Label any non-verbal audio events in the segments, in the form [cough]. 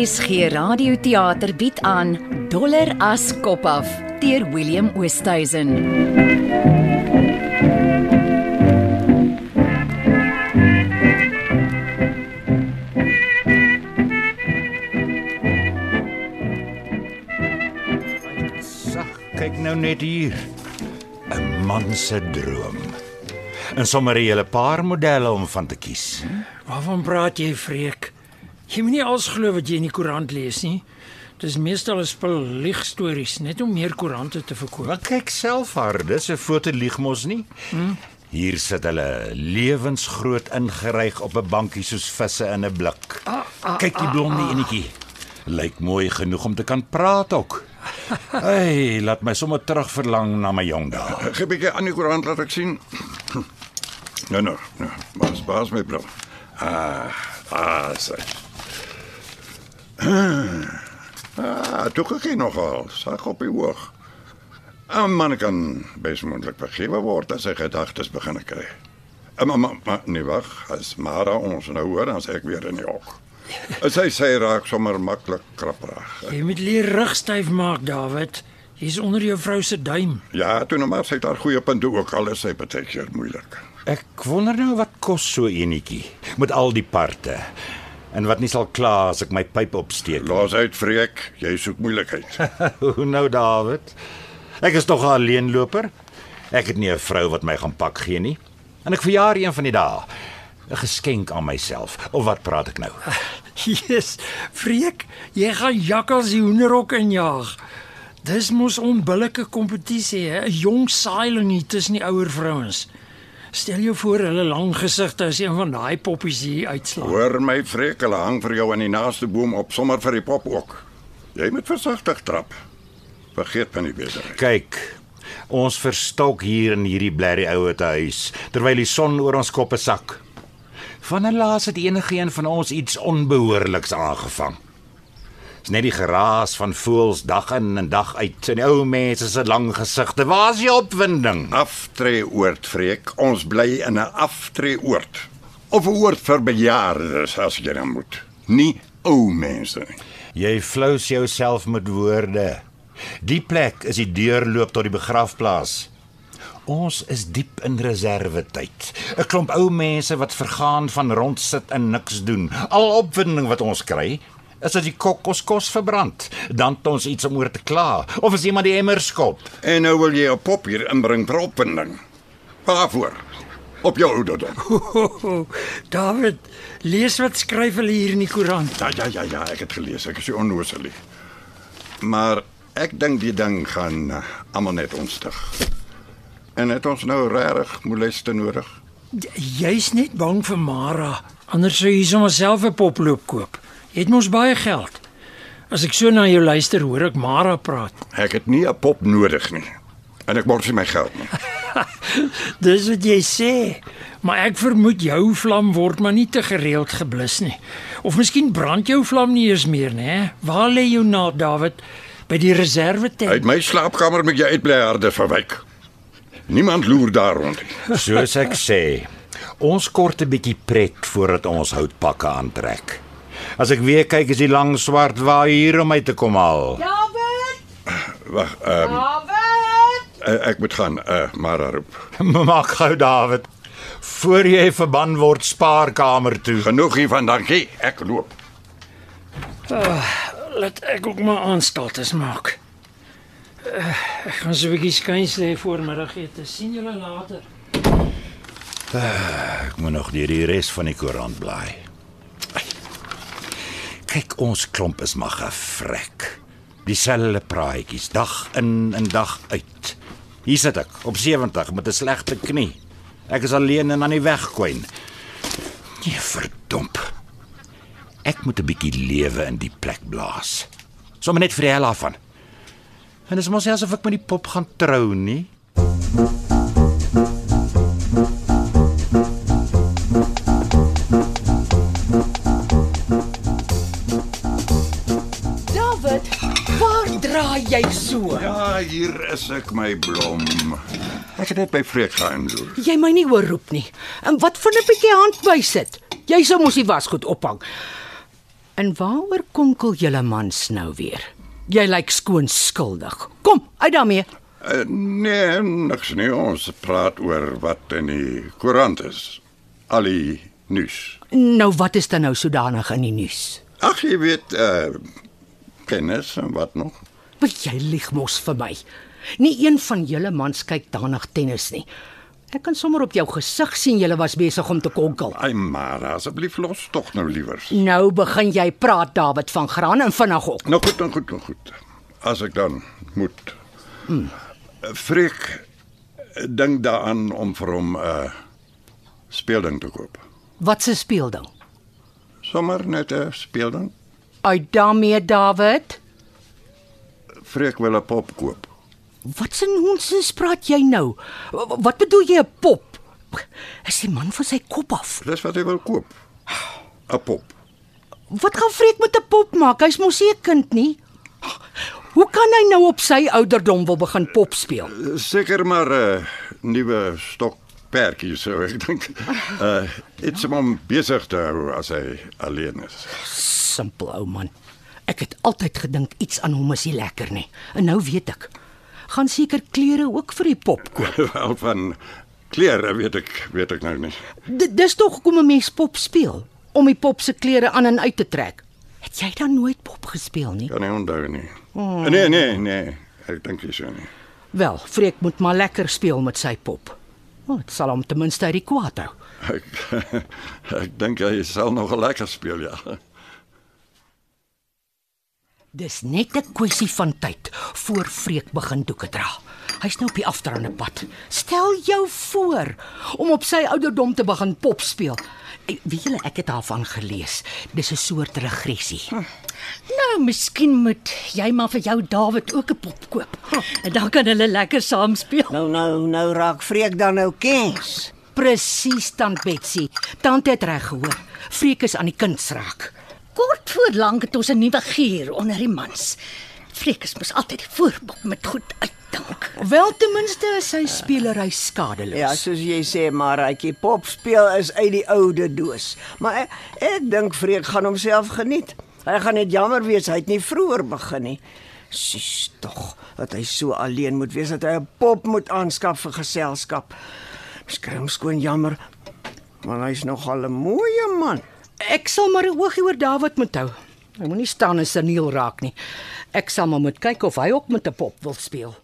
RSG Radioteater bied aan Dollar as kop af deur Willem Oosthuizen. Sag, kyk nou net hier. 'n Man se droom. En sommer 'n hele paar modelle om van te kies. Waarvan praat jy, Freek? Jy moet nie alles glo wat jy in die koerant lees nie. Dis meestal 'n spul liegstories net om meer koerante te verkoop. Maar kyk self haar, dis 'n foto lieg mos nie. Hier sit hulle lewensgroot ingeryg op 'n bankie soos visse in 'n blik. Kyk die blonde enetjie. Lyk mooi genoeg om te kan praat ook. Hey, laat my sommer terug verlang na my jong dae. Gee 'n bietjie aan die koerant laat ek sien. Nou nou, nou. Baas baas my blou. Ah, ah, sê. [clears throat] Ah, toe kyk nogal. Sag op die hoog. 'n Man kan besmondelik vergewe word as hy gedagtes begin kry. Ah, Maar maar maar nee wag, as Mara ons nou hoor dan sê ek weer in die hok. [laughs] Sy sê raak sommer maklik krapperig. Jy moet leer rugstyf maak, David. Jy's onder jou vrou se duim. Ja, toe nou maar sy het haar goeie punte ook al is sy baie keer moeilik. Ek wonder nou wat kos so enetjie met al die parte. En wat nie sal kla as ek my pyp opsteek. Los uit Freek, jy soek moeilikheid. [laughs] Hoe nou David? Ek is tog 'n alleenloper. Ek het nie 'n vrou wat my gaan pak gee nie. En ek verjaar een van die dae. 'n Geskenk aan myself. Of wat praat ek nou? [laughs] Yes, Freek, jy gaan jakkals die hoenderhok injaag. Dis mos onbillike kompetisie, hè? 'n Jong saailingie tussen die ouer vrouens. Stel jou voor hulle lang gesigte as een van daai poppies hier uitslaap. Hoor my Freek, hulle hang vir jou aan die naaste boom op sommer vir die pop ook. Jy moet versigtig trap. Vergeet van die besigheid. Kyk. Ons verstok hier in hierdie blerrie ouete huis terwyl die son oor ons koppe sak. Wanneer laas het enige een van ons iets onbehoorliks aangevang? Dis net die geraas van voëls dag in en dag uit in die ou mense se lang gesigte. Waar is die opwinding? Aftreeoord Freek, ons bly in 'n aftreeoord. Of 'n oord vir bejaardes as jy dan moet. Nie ou mense nie. Jy flous jouself met woorde. Die plek is die deurloop tot die begrafplaas. Ons is diep in reservetyd. 'n Klomp ou mense wat vergaan van rondsit en niks doen. Al opwinding wat ons kry, is as die kok ons kos verbrand. Dan het ons iets om oor te kla of as iemand die emmer skop. En nou wil jy 'n pop hier inbring vir opwinding. Waarvoor? Op jou ouderdom. [laughs] David, lees wat skryf hulle hier in die koerant. Ja ja ja ja, ek het gelees. Ek is so onnoosel. nie. Maar ek dink die ding gaan uh, almal net onstig. En het ons nou regtig moleste nodig? Jy's net bang vir Mara, anders sou jy sommer self 'n poploop koop. Jy het mos baie geld. As ek so na jou luister, hoor ek Mara praat. [laughs] Ek het nie 'n pop nodig nie. En ek mors nie my geld nie. [laughs] Dis wat jy sê. Maar ek vermoed jou vlam word maar nie te gereeld geblus nie. Of miskien brand jou vlam nie eens meer, né? Waar lê jou naad, David? By die reserve tent. Uit my slaapkamer moet jy uitbly harde verwyk. Niemand loer daar rond nie. Soos ek sê, ons kort 'n bietjie pret voordat ons houtpakke aantrek. As ek weer kyk is die lang swart wa hier om my te kom haal. David! Wag, ehm David! uh, ek moet gaan, uh, Mara roep. [laughs] Maak gou David. Voor jy verban word spaarkamer toe. Genoeg hiervan, dankie. Ek loop. Laat ek ook maar aanstaltes maak. Uh, ek gaan so 'n bietjie skuins lê voor middagete. sien julle later. Ek moet nog deur die res van die koerant blaai. Kyk, ons klomp is maar gevrek. Dieselfde praatjies dag in en dag uit. Hier sit ek op 70 met 'n slegte knie. Ek is alleen en aan die weg kwyn. Nee, verdomp. Ek moet 'n bietjie lewe in die plek blaas. Sommige net vir die hel af van. En dis mos nie asof ek met die pop gaan trou nie. David, jy so? Ja, hier is ek my blom. Ek het net by Freek gaan loer. Jy my nie oorroep nie. En wat van 'n bietjie hand bysit? Jy sou mos die wasgoed ophang. En waaroor konkel julle mans nou weer? Jy lyk skoon skuldig. Kom, uit daarmee. Uh, nee, niks nie. Ons praat oor wat in die koerant is. Al die nuus. Nou wat is dan nou sodanig in die nuus? Ag, jy weet, uh kennis en wat nog. Maar jy lieg mos vir my. Nie een van julle mans kyk danig tennis nie. Ek kan sommer op jou gesig sien julle was besig om te konkel. Ai maar, asseblief los tog nou liewers. Nou begin jy praat David van Graan en vinnig op. Nou goed, nou goed, nou goed. As ek dan moet. Mm. Freek dink daaraan om vir hom 'n uh, speelding te koop. Wat se speelding? Sommer net 'n speelding. Uit daarmee David. Freek wil 'n pop koop. Wat se nonsens praat jy nou? Wat bedoel jy 'n pop? Is die man van sy kop af. Dis wat hy wil koop. 'n Pop. Wat gaan Freek met 'n pop maak? Hy's mos nie 'n kind nie. Hoe kan hy nou op sy ouderdom wil begin pop speel? Seker maar 'n uh, nuwe stok perkie so ek dink. Uh iets om hom besig te hou as hy alleen is. Simpel ou man. Ek het altyd gedink iets aan hom is nie lekker nie. En nou weet ek. Gaan seker klere ook vir die pop koop. [laughs] Wel van klere weet ek weet ek nou nie. D dis tog hoekom 'n mens pop speel, om die pop se klere aan en uit te trek. Het jy dan nooit pop gespeel nie? Kan nie onthou nie. Oh. Nee, nee, nee. Ek dink nie so nie. Wel, Freek moet maar lekker speel met sy pop. Oh, dit sal hom ten minste uit die kwaad hou. Ek [laughs] ek dink hy sal nog lekker speel ja. Dis net 'n kwessie van tyd voor Freek begin doeke dra. Hy's nou op die afdraande pad. Stel jou voor om op sy ouderdom te begin pop speel. Weet julle, ek het daarvan gelees. Dis 'n soort regressie. Nou, miskien moet jy maar vir jou David ook 'n pop koop. En dan kan hulle lekker saam speel. Nou nou nou raak Freek dan nou kens. Presies, tant Betsy. Tante het reg gehoor. Freek is aan die kuns raak. Kort voor lank het ons 'n nuwe gier onder die mans. Freek is mos altyd die voorbeeld met goed uitdink. Wel ten minste is sy spelery skadeloos. Ja, soos jy sê, maar hytjie pop speel is uit die oude doos. Maar ek, ek dink Freek gaan homself geniet. Hy gaan net jammer wees hy het nie vroeër begin nie. Sis tog dat hy so alleen moet wees dat hy 'n pop moet aanskaf vir geselskap. Skrim skoon jammer. Want hy's nogal 'n mooi man. Ek sal maar 'n oogie oor David moet hou. Hy moenie staan en seniel raak nie. Ek sal maar moet kyk of hy ook met 'n pop wil speel.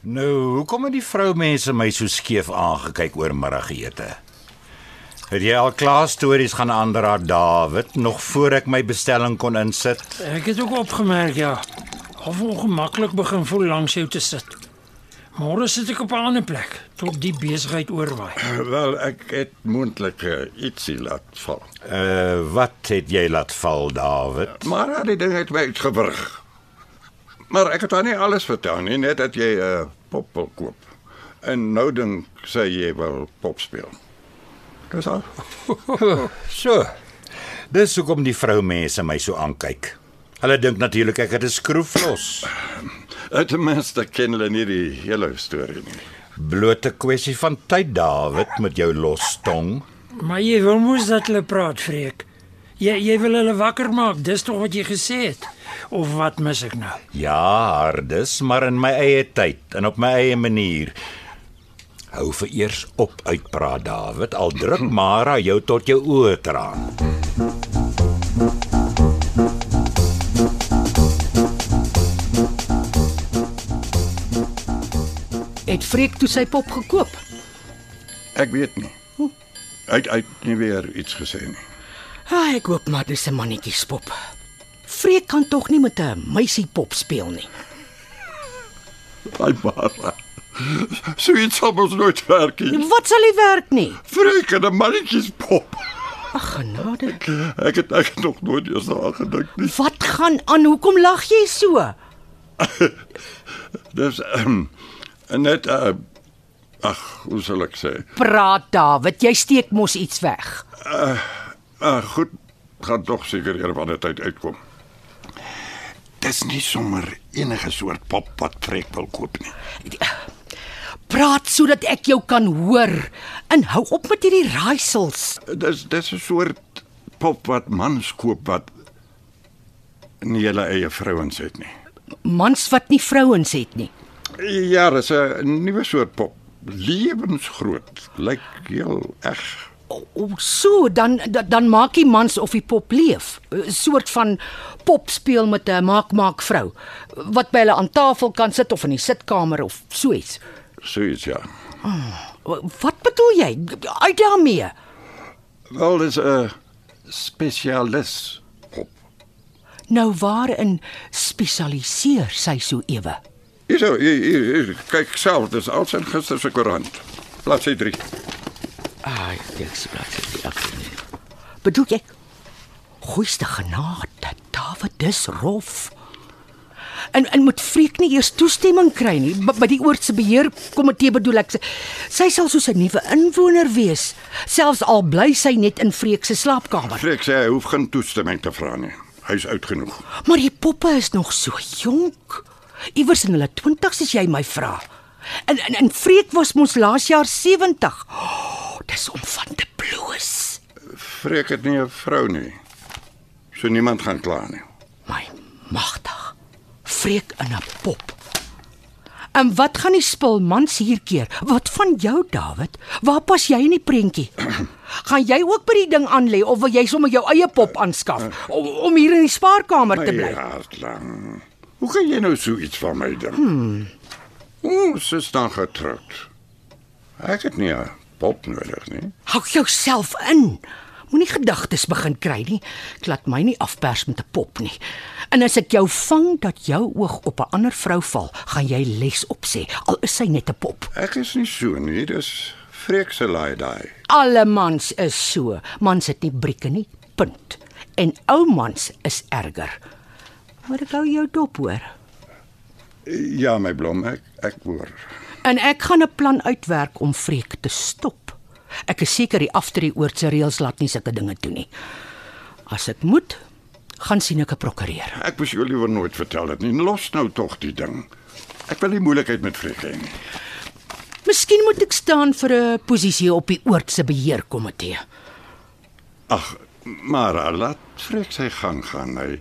Nou, hoekom het die vroumense my so skeef aangekyk oor middagete? Het jy al klaar stories gaan aanraak David nog voor ek my bestelling kon insit? Ek het ook opgemerk ja. Of ongemaklik begin voel langs jou te sit. Môre sit ek op 'n ander plek tot die besigheid oorwaai. [clears throat] Wel, ek het moontlik uh, ietsie laat val. Uh wat het jy laat val David? Maar ja, die ding het my uitgewrig. Maar ek het haar nie alles vertel nie, net dat jy 'n uh, pop wil koop. En nou dink sy jy wil pop speel. Dis al. [laughs] So. Dis hoekom die vroumense my so aankyk. Hulle dink natuurlik ek het 'n skroef los. [clears throat] Uh, Ten minste ken hulle nie die hele storie nie. Blote kwessie van tyd David met jou los tong. Maar jy wil mos dat hulle praat, Freek. Jy jy wil hulle wakker maak, dis tog wat jy gesê het. Of wat mis ek nou? Ja, hardes, maar in my eie tyd en op my eie manier. Hou vir eers op uitpraat David, al druk [laughs] Mara jou tot jou oë traan. Het Freek toe sy pop gekoop? Ek weet nie. Hy het- hy het nie weer iets gesê nie. Ah, ek hoop maar dis 'n mannetjiespop. Freek kan tog nie met 'n meisiepop speel nie. Ai maar. So iets sal ons nooit werk nie. Wat sal hy werk nie? Freek en 'n mannetjies pop. Ag genade. Ek het ek het nog nooit eens daaraan gedink nie. Wat gaan aan? Hoekom lag jy so? [laughs] Dis um, net uh ag, hoe sal ek sê? Praat David, jy steek mos iets weg. Ah, goed, gaan tog seker eer wanneer tyd uitkom. Dis nie sommer enige soort pop wat Freek wil koop nie. Praat sodat ek jou kan hoor en hou op met hierdie raaisels. Dis dis 'n soort pop wat mans koop wat nie hulle eie vrouens het nie. Mans wat nie vrouens het nie. Ja, dis 'n nuwe soort pop. Lewensgroot. Lyk heel eg. O, o, so dan dan, dan maak die mans of die pop leef. 'n Soort van pop speel met 'n maak maak vrou wat by hulle aan tafel kan sit of in die sitkamer of so iets. So iets ja. Wat bedoel jy? Uit daarmee. Wel dis 'n spesialis pop. Nou waarin spesialiseer sy so ewe? Hierso, hier, hier, hier, kyk self, dis als in gister se koerant. Bladsy 3. Ai, ek sê dit. Bedoel jy? Goeiste genade, David, dis rof. En en moet Freek nie eers toestemming kry nie by, die oortse beheer komitee bedoel ek. Sy sal soos 'n nuwe inwoner wees, selfs al bly sy net in Freek se slaapkamer. Freek sê hy hoef geen toestemming te vra nie. Hy's oud genoeg. Maar die poppe is nog so jonk. Iewers in hulle 20's as jy my vra. En en, en Freek was mos laas jaar 70. Oh, dis om van te bloos. Freek het nie 'n vrou nie. So niemand gaan kla nie. My magtig. Freek in 'n pop. En wat gaan die spul mans hier keer? Wat van jou, David? Waar pas jy in die prentjie? [clears throat] gaan jy ook by die ding aan lê of wil jy sommer jou eie pop aanskaf om, om hier in die spaarkamer te bly? Ja, lang. Hoe kan jy nou so iets van my dink? Hmm. Ons is dan getroud. Ek het nie 'n pop nodig nie. Hou jouself in. Moenie gedagtes begin kry nie. Ek laat my nie afpers met 'n pop nie. En as ek jou vang dat jou oog op 'n ander vrou val, gaan jy les opsê al is sy net 'n pop. Ek is nie so nie, dis Freek se laai daai. Alle mans is so. Mans het nie brieke nie. Punt. En ou mans is erger. Maar ek hou jou dop hoor. Ja, my blom, ek ek hoor. En ek gaan 'n plan uitwerk om Freek te stop. Ek is seker die afdrie oort se reëls laat nie sulke dinge toe nie. As ek moet, gaan sien ek 'n prokureur. Ek moes jou liewer nooit vertel het nie. Los nou tog die ding. Ek wil nie moeilikheid met Freek hê nie. Miskien moet ek staan vir 'n posisie op die oort se beheerkomitee. Ag, maar laat Freek sy gang gaan. Hy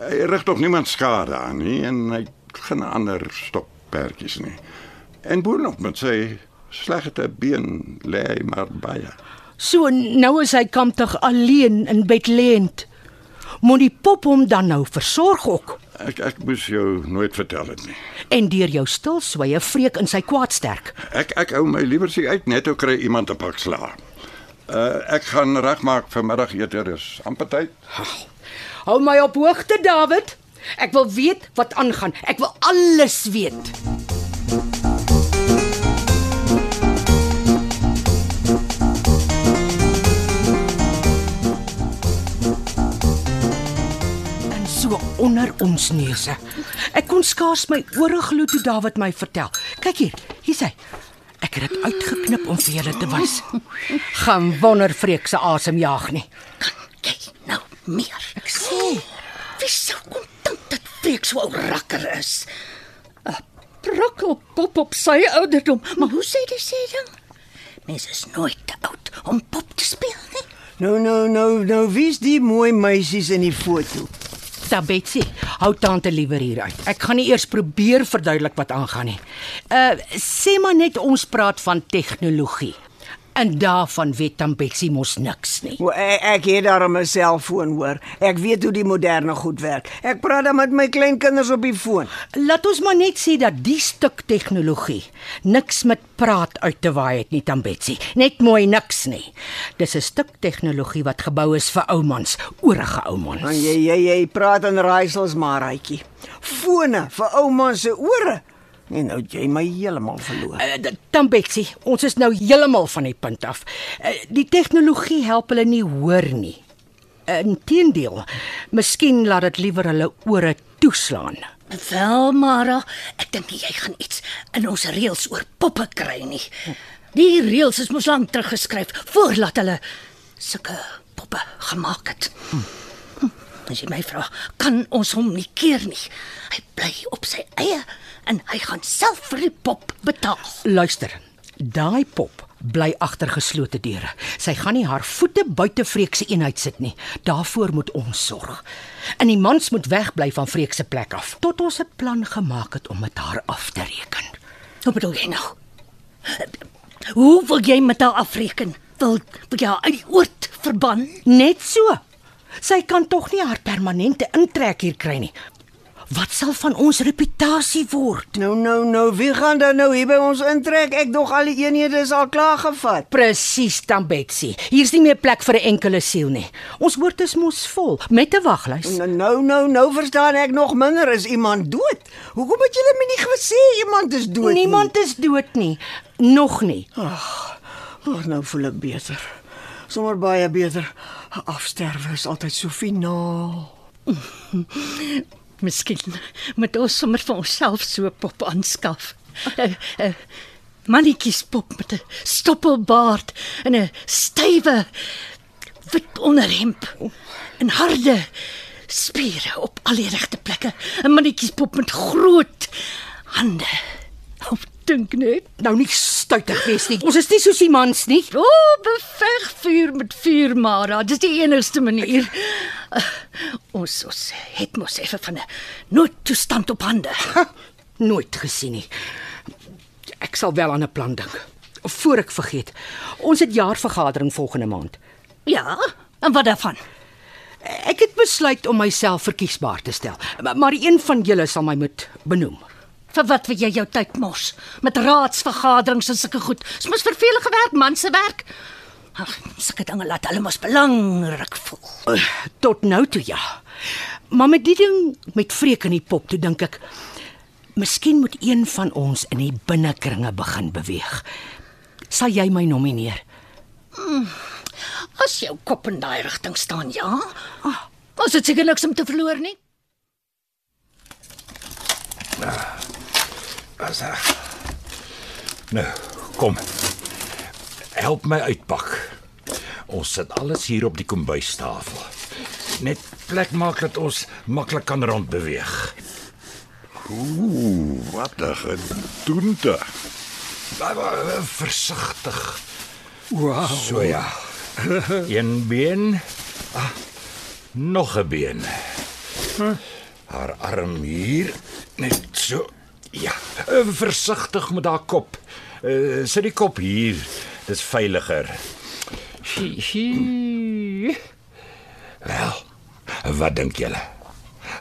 hy rig tog niemand skade aan nie en hy geen ander stokperdjies nie. En boonop met sy slegte been lê hy maar baie. So nou is hy kamptig alleen in Bethlehem. Moet die pop hom dan nou versorg ook Ek ek moes jou nooit vertel het nie. en deur jou stil sweye vreek in sy kwaadsterk. Ek ek hou my liewer sy uit net ou kry iemand 'n pak sla. Uh ek gaan regmaak vir middagete is amper tyd. Hou my op hoogte, David. Ek wil weet wat aangaan. Ek wil alles weet. En so onder ons neuse. Ek kon skaars my ore glo toe David my vertel. Kyk hier, hier's hy. Ek het dit uitgeknip om vir julle te wys. Gaan wonder vreek se asem jaag nie. Jy nou meer? Ek sê, Wie sou kon dink dat Freek so ou rakker is? 'n Prokkelpop op sy ouderdom, maar hoe sê die sê ding? Mense is nooit te oud om pop te speel nie. Nou nou nou nou wie's die mooi meisies in die foto? Da Betsy, hou tante liewer hier uit. Ek gaan nie eers probeer verduidelik wat aangaan nie. Uh sê maar net ons praat van tegnologie. En daarvan weet dan Betsy mos niks nie. O, ek, ek het daar 'n selfoon hoor. Ek weet hoe die moderne goed werk. Ek praat dan met my kleinkinders op die foon. Laat ons maar net sê dat die stuk tegnologie niks met praat uit te waai het nie, dan Betsy. Net mooi niks nie. Dis 'n stuk tegnologie wat gebou is vir oumans, oorige oumans. Jy jy jy praat in raaisels maar uitjie. Fone vir ouma se ore. Nee, nou jy my heeltemal verloor. Uh, dan Betsy, ons is nou heeltemal van die punt af. Uh, die tegnologie help hulle nie hoor nie. Inteendeel, miskien laat dit liewer hulle ore toeslaan. Wel, Mara, ek dink jy gaan iets in ons reëls oor poppe kry nie. Die reëls is mos lank terug geskryf voordat hulle sulke poppe gemaak het. Hm. As jy my vra, kan ons hom nie keer nie. Hy bly op sy eie en hy gaan self vir die pop betaal. Luister, daai pop bly agter geslote deure. Sy gaan nie haar voete buite Freek se eenheid sit nie. Daarvoor moet ons sorg. En die mans moet wegbly van Freek se plek af tot ons 'n plan gemaak het om met haar af te reken. Hoe bedoel jy nou? Hoe wil jy met haar afreken? Wil wil jy haar uit die oord verban? Net so. Sy kan tog nie haar permanente intrek hier kry nie. Wat sal van ons reputasie word? Nou nou nou, wie gaan dan nou hier by ons intrek? Ek dog al die eenhede is al klaar gevat. Presies, dan Betsy. Hier's nie meer plek vir 'n enkele siel nie. Ons woord is mos vol met 'n waglys. Nou nou nou, nou verstaan ek nog minder is iemand dood. Hoekom het julle my nie gesê iemand is dood Niemand is dood nie. Nog nie. nie? Oh, nou voel ek beter. Sommige baie beter. Afsterwe is altyd so finaal. [laughs] Miskien [laughs] moet ons sommer vir onsself so pop aanskaf. 'n 'n Mannetjies pop met 'n stoppelbaard en 'n stywe wit onderhemp en harde spiere op al die regte plekke. 'n Mannetjies pop met groot hande. Op dink net. Nou nie stuitig wees nie. Ons is nie soos die mans nie. O, oh, beveg vuur met vuur, Mara. Dis die enigste manier. Uh, [laughs] ons ons het mos effe van 'n noodtoestand op hande. [laughs] Ha, nooit gesien nie. Ek sal wel aan 'n plan dink. Voor ek vergeet. Ons het jaarvergadering volgende maand. Ja, en wat daarvan? Ek het besluit om myself verkiesbaar te stel, maar- maar een van julle sal my moet benoem. Vir wat wil jy jou tyd mors met raadsvergaderings en sulke goed? Dis mos vervelige werk, man se werk. Ag, sulke dinge laat hulle mos belangrik voel. Tot nou toe ja. Maar met die ding met vreek in die pop, toe dink ek miskien moet een van ons in die binnekringe begin beweeg. Sal jy my nomineer? As jou kop in daai rigting staan, ja. Ah, Ons het seker niks om te verloor nie. As reg. Nou, kom. Help my uitpak. Ons sit alles hier op die kombuistafel. Net plek maak dat ons maklik kan rondbeweeg. Ooh, wat 'n gedoente. Maar, maar, Versigtig. Wow. So ja. Een been. Ah, nog 'n been. Haar arm hier net so. Ja, eh, versigtig met haar kop. Uh, sit die kop hier. Dis veiliger. Hi. Wel, wat dink julle?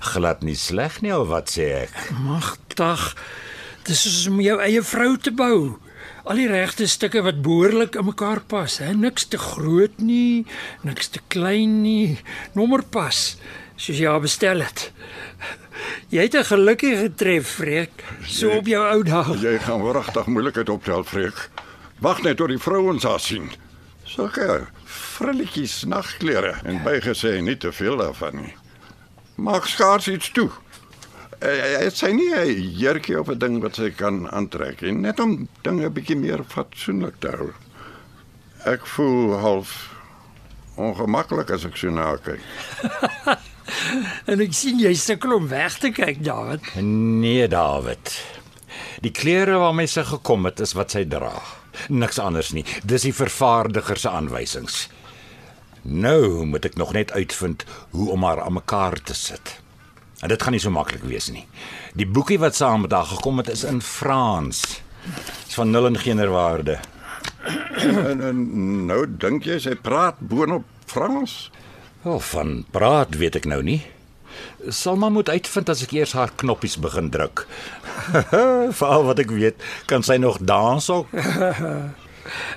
Glad nie sleg nie of wat sê ek? Magtig. Dis soos om jou eie vrou te bou. Al die regte stukke wat behoorlik in mekaar pas, hè? Niks te groot nie, niks te klein nie. Nommer pas, soos jy haar bestel het. Jy het 'n gelukkige tref, Freek, so op jou ou dae. Jy gaan wragtig moeilikheid optel, Freek. Wag net tot die vrouens haar sien. Sulke frilletjies nagklere en bygesê nie te veel daarvan nie. Maak skaars iets toe. Het sy nie 'n jurkie of 'n ding wat sy kan aantrek nie, net om dinge bietjie meer fatsoenlik te hou. Ek voel half ongemaklik as ek so na haar kyk. [laughs] En ek sien jy sukkel om weg te kyk, David. Nee, David. Die klere waarmee sy gekom het is wat sy dra. Niks anders nie. Dis die vervaardiger se aanwysings. Nou moet ek nog net uitvind hoe om haar aan mekaar te sit. En dit gaan nie so maklik wees nie. Die boekie wat saam met haar gekom het is in Frans. Dis van nul en geen waarde. En, en nou dink jy sy praat boonop Frans? Wel, van praat weet ek nou nie. Sal maar moet uitvind as ek eers haar knoppies begin druk. [laughs] Veral wat ek weet, kan sy nog dans ook. [laughs]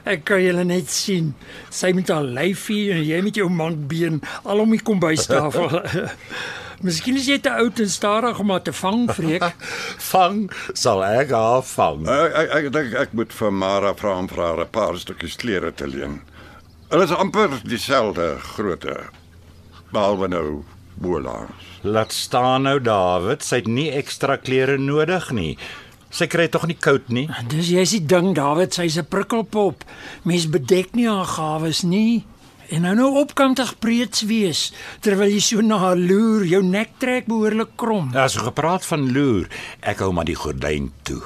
Ek kan julle net sien. Sy met haar lyfie en jy met jou mankbeen al om die kombuistafel. [laughs] Miskien is jy te oud en stadig om haar te vang, Freek. Vang sal ek haar vang. Ek ek ek dink ek moet vir Mara vra om vir haar 'n paar stukkies klere te leen. Hulle is amper dieselfde grootte. Behalwe nou bolaars. Laat staan nou David, sy het nie ekstra klere nodig nie. Sy kry tog nie koud nie. Dis jy's die ding, David, sy's 'n prikkelpop. Mens bedek nie haar gawes nie. En nou nou opkantig preets wees terwyl jy so na haar loer, jou nek trek behoorlik krom. Ja, so gepraat van loer, ek hou maar die gordyn toe.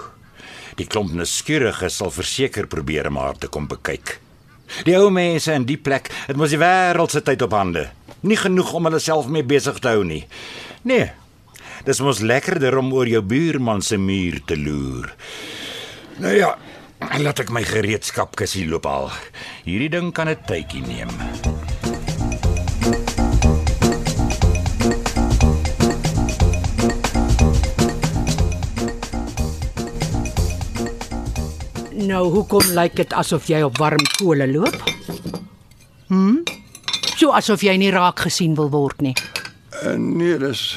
Die klomp nuuskieriges sal verseker probeer om haar te kom bekyk. Die ou mense in die plek, het mos die wêreld se tyd op hande. Nie genoeg om hulle self mee besig te hou nie. Nee. Dis mos lekkerder om oor jou buurman se muur te loer. Nou ja, laat ek my gereedskapkissie loop al. Hierdie ding kan 'n tydjie neem. Nou, hoekom lyk dit asof jy op warm kole loop? Hm? So asof jy nie raak gesien wil word nie. Uh, nee, dis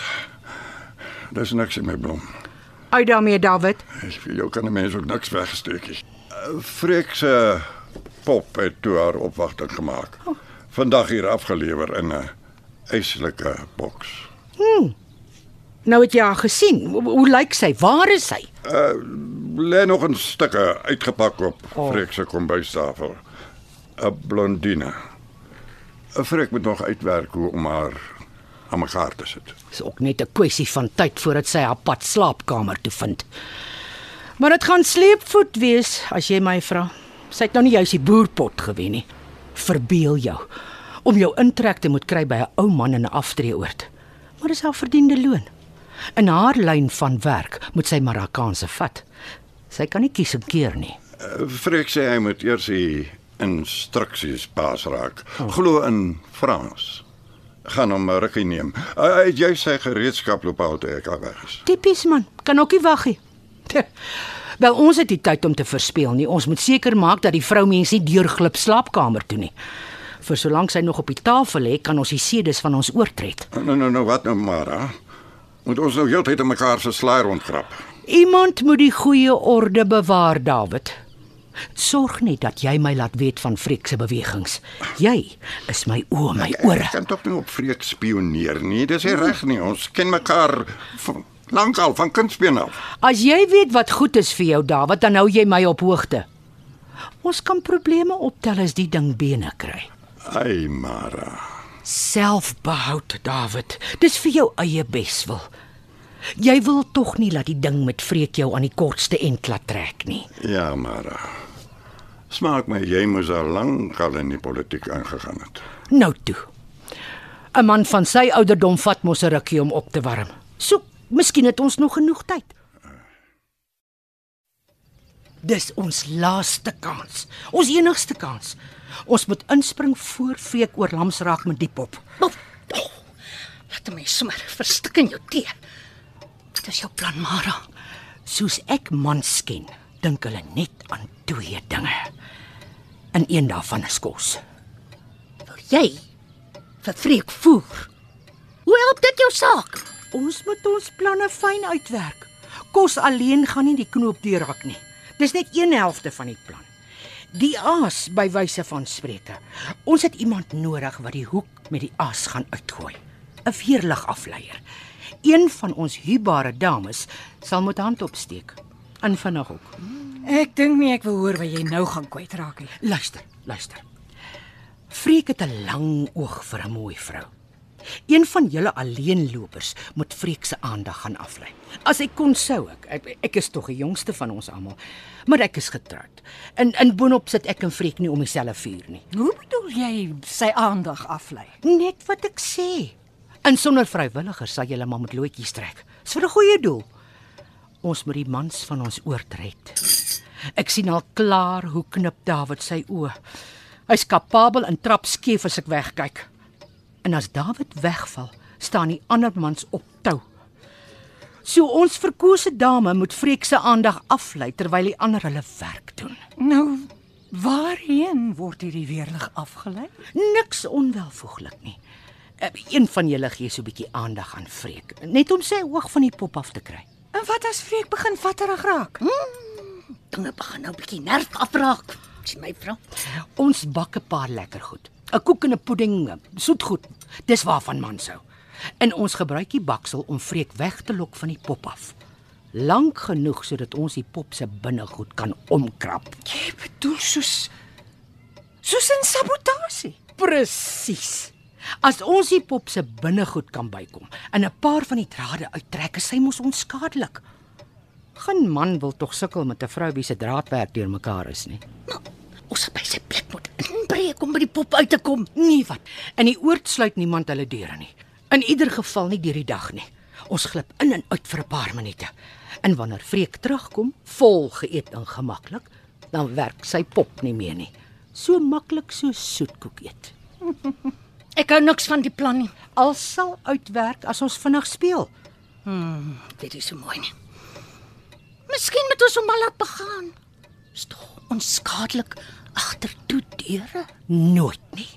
dis niks in my blom. Uit daarmee, David. Vir jou kan 'n mens ook niks wegsteek nie. Uh, Freek se pop het toe haar opwagting gemaak. Vandag hier afgelewer in 'n eislike boks. Nou het jy haar gesien. Hoe, hoe lyk sy? Waar is sy? Lê nog 'n stukke uitgepak op Oh. oh. Freek se kombuistafel. 'n Blondine. 'n Freek moet nog uitwerk hoe om haar aan mekaar te sit. Dis ook net 'n kwessie van tyd voordat sy haar pad slaapkamer toe vind. Maar dit gaan sleepvoet wees as jy my vra. Sy het nou nie juis die boerpot gewen nie. Verbeel jou om jou intrek te moet kry by 'n ou man in 'n aftreeoord. Maar dis haar verdiende loon. In haar lyn van werk moet sy Marokkaanse vat. Sy kan nie kies en keer nie. Uh, Freek sê hy moet eers die instruksies pas raak. Glo in Frans. Gaan hom 'n rukkie neem. Hy het jy sy gereedskap loop al toe ek al weg is. Tipies man, kan ook nie wag nie. Wel ons het nie tyd om te verspeel nie. Ons moet seker maak dat die vroumens nie deurglip slaapkamer toe nie. Vir solank sy nog op die tafel lê, kan ons die sedes van ons oortred. Nou nou nou wat nou Mara? Moet ons nou heeltyd in mekaar se slaai rondkrap. Iemand moet die goeie orde bewaar, David. Sorg net dat jy my laat weet van Freek se bewegings. Jy is my oë, my Ek ore. kan tog nie op Freek spioneer nie. Dis nie reg nie. Ons ken mekaar lankal van kindsbeen af. As jy weet wat goed is vir jou, David, dan hou jy my op hoogte. Ons kan probleme optel as die ding bene kry. Ai Mara. Selfbehoud, David. Dis vir jou eie beswil. Jy wil tog nie laat die ding met Freek jou aan die kortste end laat trek nie. Ja, Mara. Smaak my jy moes al lank al in die politiek aangegaan het. Nou toe. 'n Man van sy ouderdom vat mos 'n rukkie om op te warm. So, miskien het ons nog genoeg tyd. Dis ons laaste kans. Ons enigste kans. Ons moet inspring voor Freek oor lams raak met die pop. Oh, oh, laat my sommer verstik in jou tee. Wat is jou plan, Mara? Soos ek mans ken, dink hulle net aan twee dinge. En een daarvan is kos. Wil jy vir Freek voer? Hoe help dit jou saak? Ons moet ons planne fyn uitwerk. Kos alleen gaan nie die knoop deurhak nie. Dis net een helfte van die plan. Die aas by wyse van spreuke. Ons het iemand nodig wat die hoek met die aas gaan uitgooi. 'n Weerlig afleier. Een van ons huurbare dames sal moet hand opsteek. In vinnig ook. Ek dink nie ek wil hoor wat jy nou gaan kwytraak nie. Luister, luister. Freek het 'n lang oog vir 'n mooi vrou. Een van julle alleenlopers moet Freek se aandag gaan aflei. As ek kon sou ek. Ek, ek is tog die jongste van ons almal, maar ek is getroud. In in boonop sit ek en Freek nie om dieselfde vuur nie. Hoe bedoel jy sy aandag aflei? Net wat ek sê. En sonder vrywilligers sal julle maar met loetjies trek. Dis vir 'n goeie doel. Ons moet die mans van ons oortred. Ek sien al klaar hoe knip Dawid sy oë. Hy's kapabel en trap skief as ek wegkyk. En as Dawid wegval, staan die ander mans op tou. So ons verkose dame moet Freek se aandag aflei terwyl die ander hulle werk doen. Nou, waarheen word hierdie weerlig afgelei? Niks onwelvoeglik nie. Eh, Een van julle gee so 'n bietjie aandag aan Freek, net om sy oog van die pop af te kry. En wat as Freek begin vatterig raak? Dinge begin nou bietjie nerf afraak. Jy my vra. Ons bak 'n paar lekker goed. 'n Koek en 'n pudding, soetgoed. Dis waarvan man sou. En ons gebruik die baksel om Freek weg te lok van die pop af. Lank genoeg sodat ons die pop se binnegoed kan omkrap. Jy bedoel soos soos 'n sabotasie. Presies. As ons die pop se binnegoed kan bykom en 'n paar van die drade uittrek, is sy mos onskadelik. Geen man wil tog sukkel met 'n vrou wie se draadwerk deurmekaar is nie. Ons het by sy plek moet inbreek om by die pop uit te kom. Nee wat. In die oord sluit niemand hulle deure nie. In ieder geval nie deur die dag nie. Ons glip in en uit vir 'n paar minute. En wanneer Freek terugkom, vol geëet en gemaklik, dan werk sy pop nie meer nie. So maklik so soetkoek eet. [laughs] Ek hou niks van die plan nie. Al sal uitwerk as ons vinnig speel. Dit is so mooi nie. Miskien moet ons hom maar laat begaan. Is tog onskadelik agter toe deure. Nooit nie.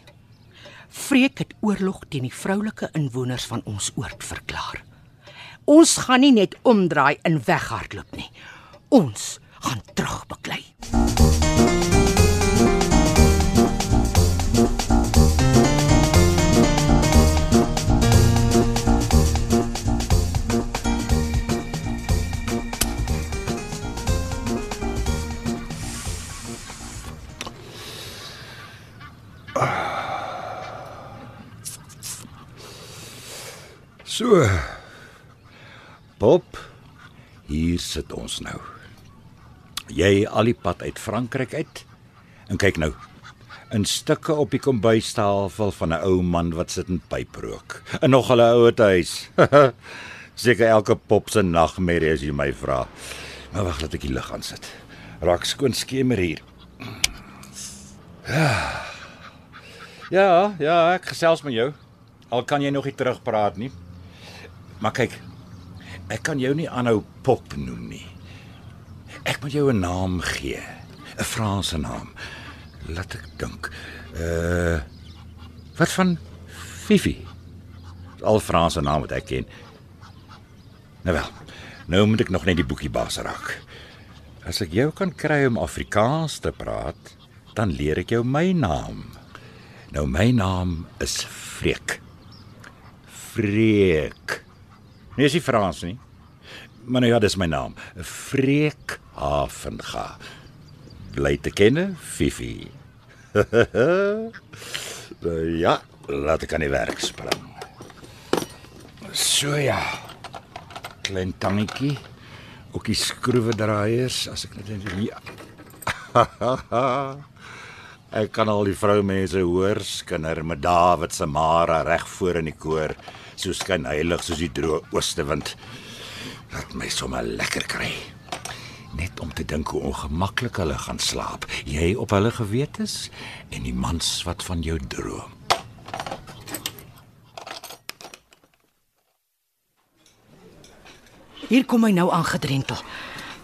Freek het oorlog teen die vroulike inwoners van ons oord verklaar. Ons gaan nie net omdraai en weghardloop nie. Ons gaan terugbeklei. So. Pop, hier sit ons nou. Jy al die pad uit Frankryk uit. En kyk nou. In stukke op die kombuistafel van 'n ou man wat sit en pyp rook. En nog 'n ouer huis. Seker elke pop se nagmerrie as jy my vra. Maar wag, laat ek die lig aan sit. Raak skoon skemer hier. Ja, ja, ek gesels met jou. Al kan jy nog nie terugpraat nie. Maar kyk, ek kan jou nie aanhou pop noem nie. Ek moet jou 'n naam gee, 'n Franse naam. Laat ek dink. Uh Wat van Fifi? Al Franse naam wat ek ken. Nou wel. Nou moet ek nog net die boekie baas raak. As ek jou kan kry om Afrikaans te praat, dan leer ek jou my naam. Nou my naam is Freek. Freek. Nee, is nie Frans nie. Maar nou ja, dis my naam. Freek Havenga. Bly te kenne, Fifi. [laughs] Nou ja, laat ek aan die werk spring. So ja. Klein tangetjie. Ook die skroewedraaiers as ek net net ja. [laughs] ek kan al die vroumense hoor skinder met Dawid se Mara reg voor in die koor, so skyn heilig soos die droë oostewind. Laat my sommer lekker kry. Net om te dink hoe ongemaklik hulle gaan slaap. Jy op hulle gewetes en die mans wat van jou droom. Hier kom hy nou aangedrentel.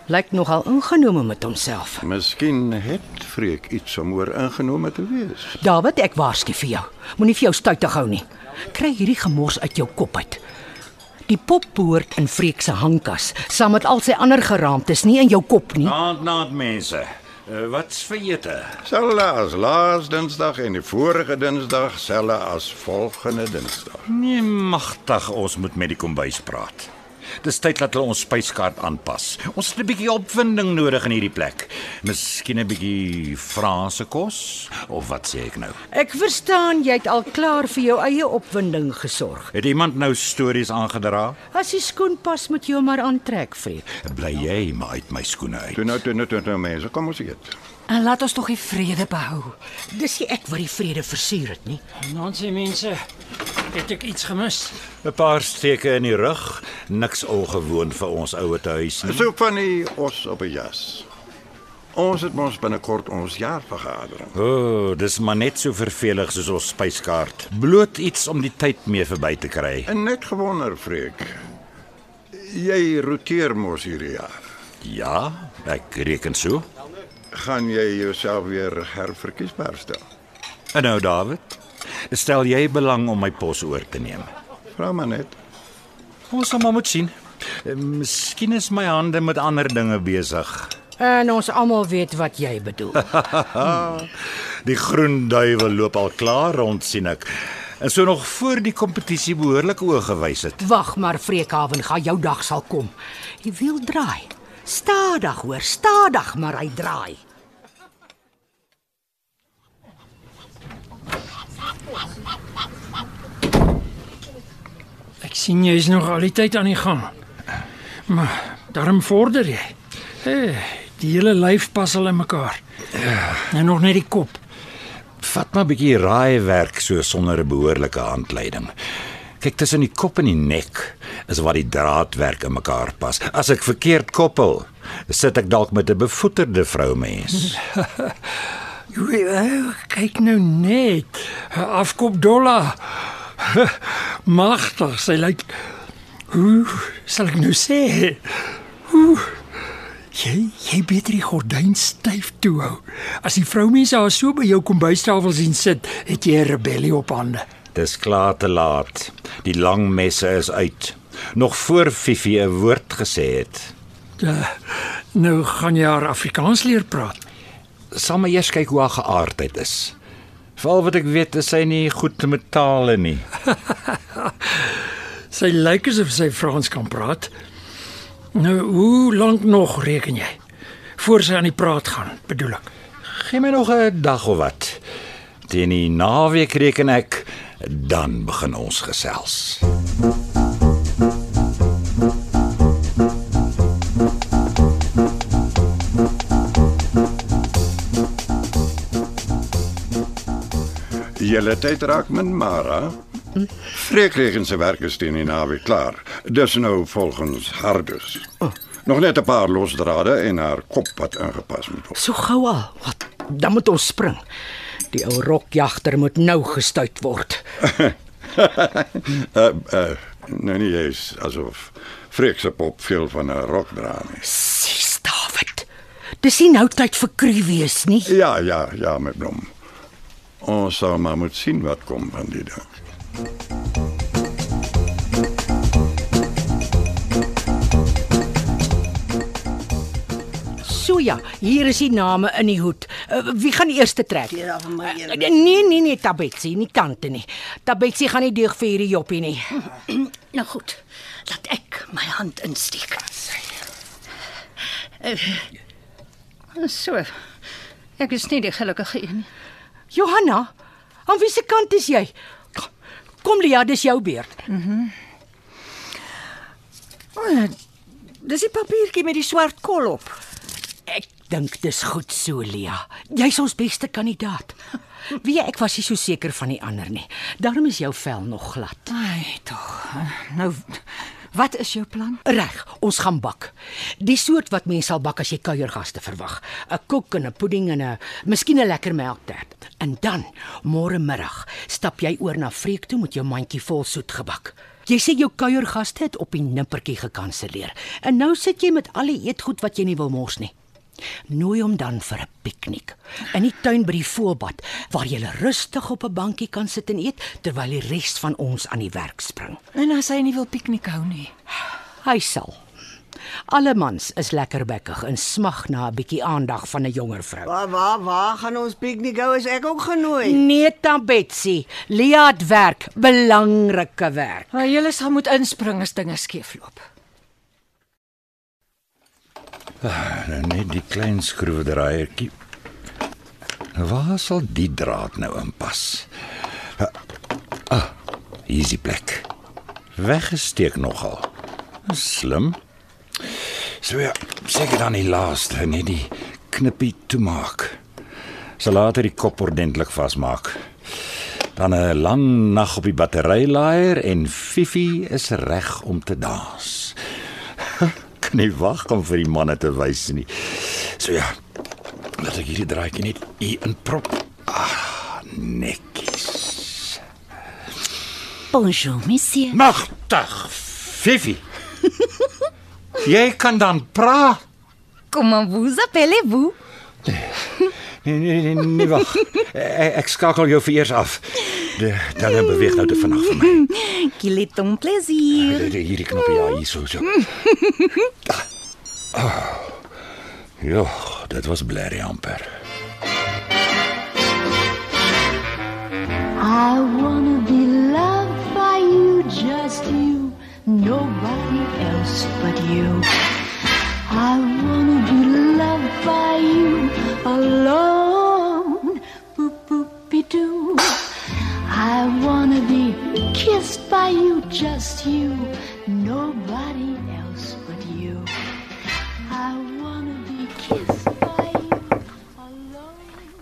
Lyk nogal ingenome met homself. Miskien het Freek iets om oor ingenome te wees. David, ek waarsku vir jou. Moenie vir jou stuitig hou nie. Kry hierdie gemors uit jou kop uit. Die pop behoort in Freek se hangkas, saam met al sy ander geraamtes, nie in jou kop nie. Naand naand mense. Uh, wat's vir ete? Selfs as laas Dinsdag en die vorige Dinsdag, selfs as volgende Dinsdag. Nee, magtig, ons moet met die kombuis praat. Dis tyd dat hulle ons spyskaart aanpas. Ons het 'n bietjie opwinding nodig in hierdie plek. Miskien 'n bietjie Franse kos of wat sê ek nou? Ek verstaan jy het al klaar vir jou eie opwinding gesorg. Het iemand nou stories aangedra? As die skoen pas, moet jy hom maar aantrek, Freek. Bly jy maar uit my skoene uit. Toe nou toe nou toe nou mense, kom ons eet. En laat ons tog die vrede behou. Dis nie ek wat die vrede versuur het nie. Nansie mense, het ek iets gemis? 'n Paar steke in die rug, niks ongewoon vir ons ouer huis nie. So van die os op 'n jas. Ons het mos binnekort ons jaarvergadering. O, oh, dis maar net so vervelig soos ons spyskaart. Bloot iets om die tyd mee verby te kry. En net gewonder, Freek. Jy roteer mos hierdie jaar. Ja, ek reken so. Gaan jy jouself weer herverkiesbaar stel? En nou David, stel jy belang om my pos oor te neem? Vra maar net. Ons sal maar moet sien. Eh, Miskien is my hande met ander dinge besig. En ons almal weet wat jy bedoel. [laughs] Die groen duiwel loop al klaar rond sien ek. En so nog voor die kompetisie behoorlik oë gewys het. Wag maar, Freekhaven, gaan jou dag sal kom. Die wiel draai. Stadig hoor, stadig, maar hy draai. Ek sien jy is nog al die tyd aan die gang. Maar Daarom vorder jy. Hey, die hele lyf pas al in mekaar. Ja. En nog net die kop. Vat maar 'n bietjie raaiwerk so sonder 'n behoorlike handleiding. Kyk tussen die kop en die nek is waar die draadwerk in mekaar pas. As ek verkeerd koppel, sit ek dalk met 'n bevoeterde vroumens. [laughs] Eh, kyk nou net. Afkop dollar. [laughs] Magtig, sy lyk Hoe sal ek nou sê? Hoe Jy jy beter die gordyn styf toe hou. As die vroumense haar so by jou kombuistafel sien sit, het jy 'n rebellie op hande. Dis klaar te laat. Die lang messe is uit. Nog voor Fifi 'n woord gesê het. Ja, nou gaan jy haar Afrikaans leer praat. Sal maar eers kyk hoe haar geaardheid is. Veral wat ek weet is sy nie goed met tale nie. [laughs] Sy lyk asof sy Frans kan praat. Nou, hoe lank nog reken jy voor sy aan die praat gaan, bedoel ek? Gee my nog 'n dag of wat. Teen die naweek reken ek dan begin ons gesels. Julle tyd raak min Mara. Freekregen se werk is teen die naweek klaar. Dis nou volgens Hardus. Nog net 'n paar losdrade en haar kop wat ingepas moet word. So gou al. Wat? Dan moet ons spring. Die ou rokjagter moet nou gestuit word. [laughs] Uh uh nee nee, jy's asof Freek se pop veel van 'n rok dra nie. Sis David. Dis nie nou tyd vir kru wees nie. Ja, ja, ja, met blom. Ons sal maar moet sien wat kom van die ding. So ja, hier is die name in die hoed. Uh, wie gaan die eerste trek? Ja, my Uh, nee nee nee, Tabetsi, nie tante nie. Tabetsi gaan nie deug vir hierdie joppie nie. [clears throat] Nou goed. Laat ek my hand insteek. Uh, so. Ek is nie die gelukkige een nie. Johanna, aan wie se kant is jy? Kom Lia, dis jou beurt. Dis die papiertjie met die swart kol op. Ek dink dis goed so, Lia. Jy's ons beste kandidaat. [laughs] Wie ek was nie so seker van die ander nie. Daarom is jou vel nog glad. Ai, tog. Nou wat is jou plan? Reg, ons gaan bak. Die soort wat mense sal bak as jy kuiergaste verwag. 'n Koek en 'n pudding en 'n miskien 'n lekker melktert. En dan, môre middag, stap jy oor na Freek toe met jou mandjie vol soetgebak. Jy sê jou kuiergaste het op die nippertjie gekanselleer. En nou sit jy met al die eetgoed wat jy nie wil mors nie. Nooi hom dan vir 'n piknik in die tuin by die voelbad waar jy rustig op 'n bankie kan sit en eet terwyl die res van ons aan die werk spring. En as hy nie wil piknik hou nie. Hy sal. Alle mans is lekkerbekkig en smag na 'n bietjie aandag van 'n jonger vrou. Waar waar waar gaan ons piknik hou? Is ek ook genooi? Nee, ta Betsy, Lia het werk, belangrike werk. Maar julle sal moet inspring as dinge skeefloop. Nou net die klein skroewedraaiertjie. Waar sal die draad nou inpas? Ah, hier is die plek. Weggesteek nogal. Slim. So ja, seker dan die laaste, net die knippie toemaak. Sal later die kop ordentlik vasmaak. Dan 'n lang nag op die batterylaaier en Fifi is reg om te dans. Kan nie wag om vir die manne te wys nie. So ja. Laat ek hierdie draaitjie net hier inprop. Ah, netjies. Bonjour, monsieur. Magtig, Fifi. Jy kan dan praat. Comment vous appelez-vous? Nee, nee, nee, nee wag. [laughs] Ek, ek skakel jou vir eers af. De, dan beweeg nou te vinnig vir my. Qu'il [laughs] est un plaisir. De- de- Hierdie knoppie ja, hier so so. [laughs] Ah. Ja, dit was blerrie amper. I wanna be loved by you, just you, nobody else but you. I wanna be loved by you alone. Boop boopy doo. I wanna be kissed by you, just you, nobody else but you. I wanna be kissed by you alone.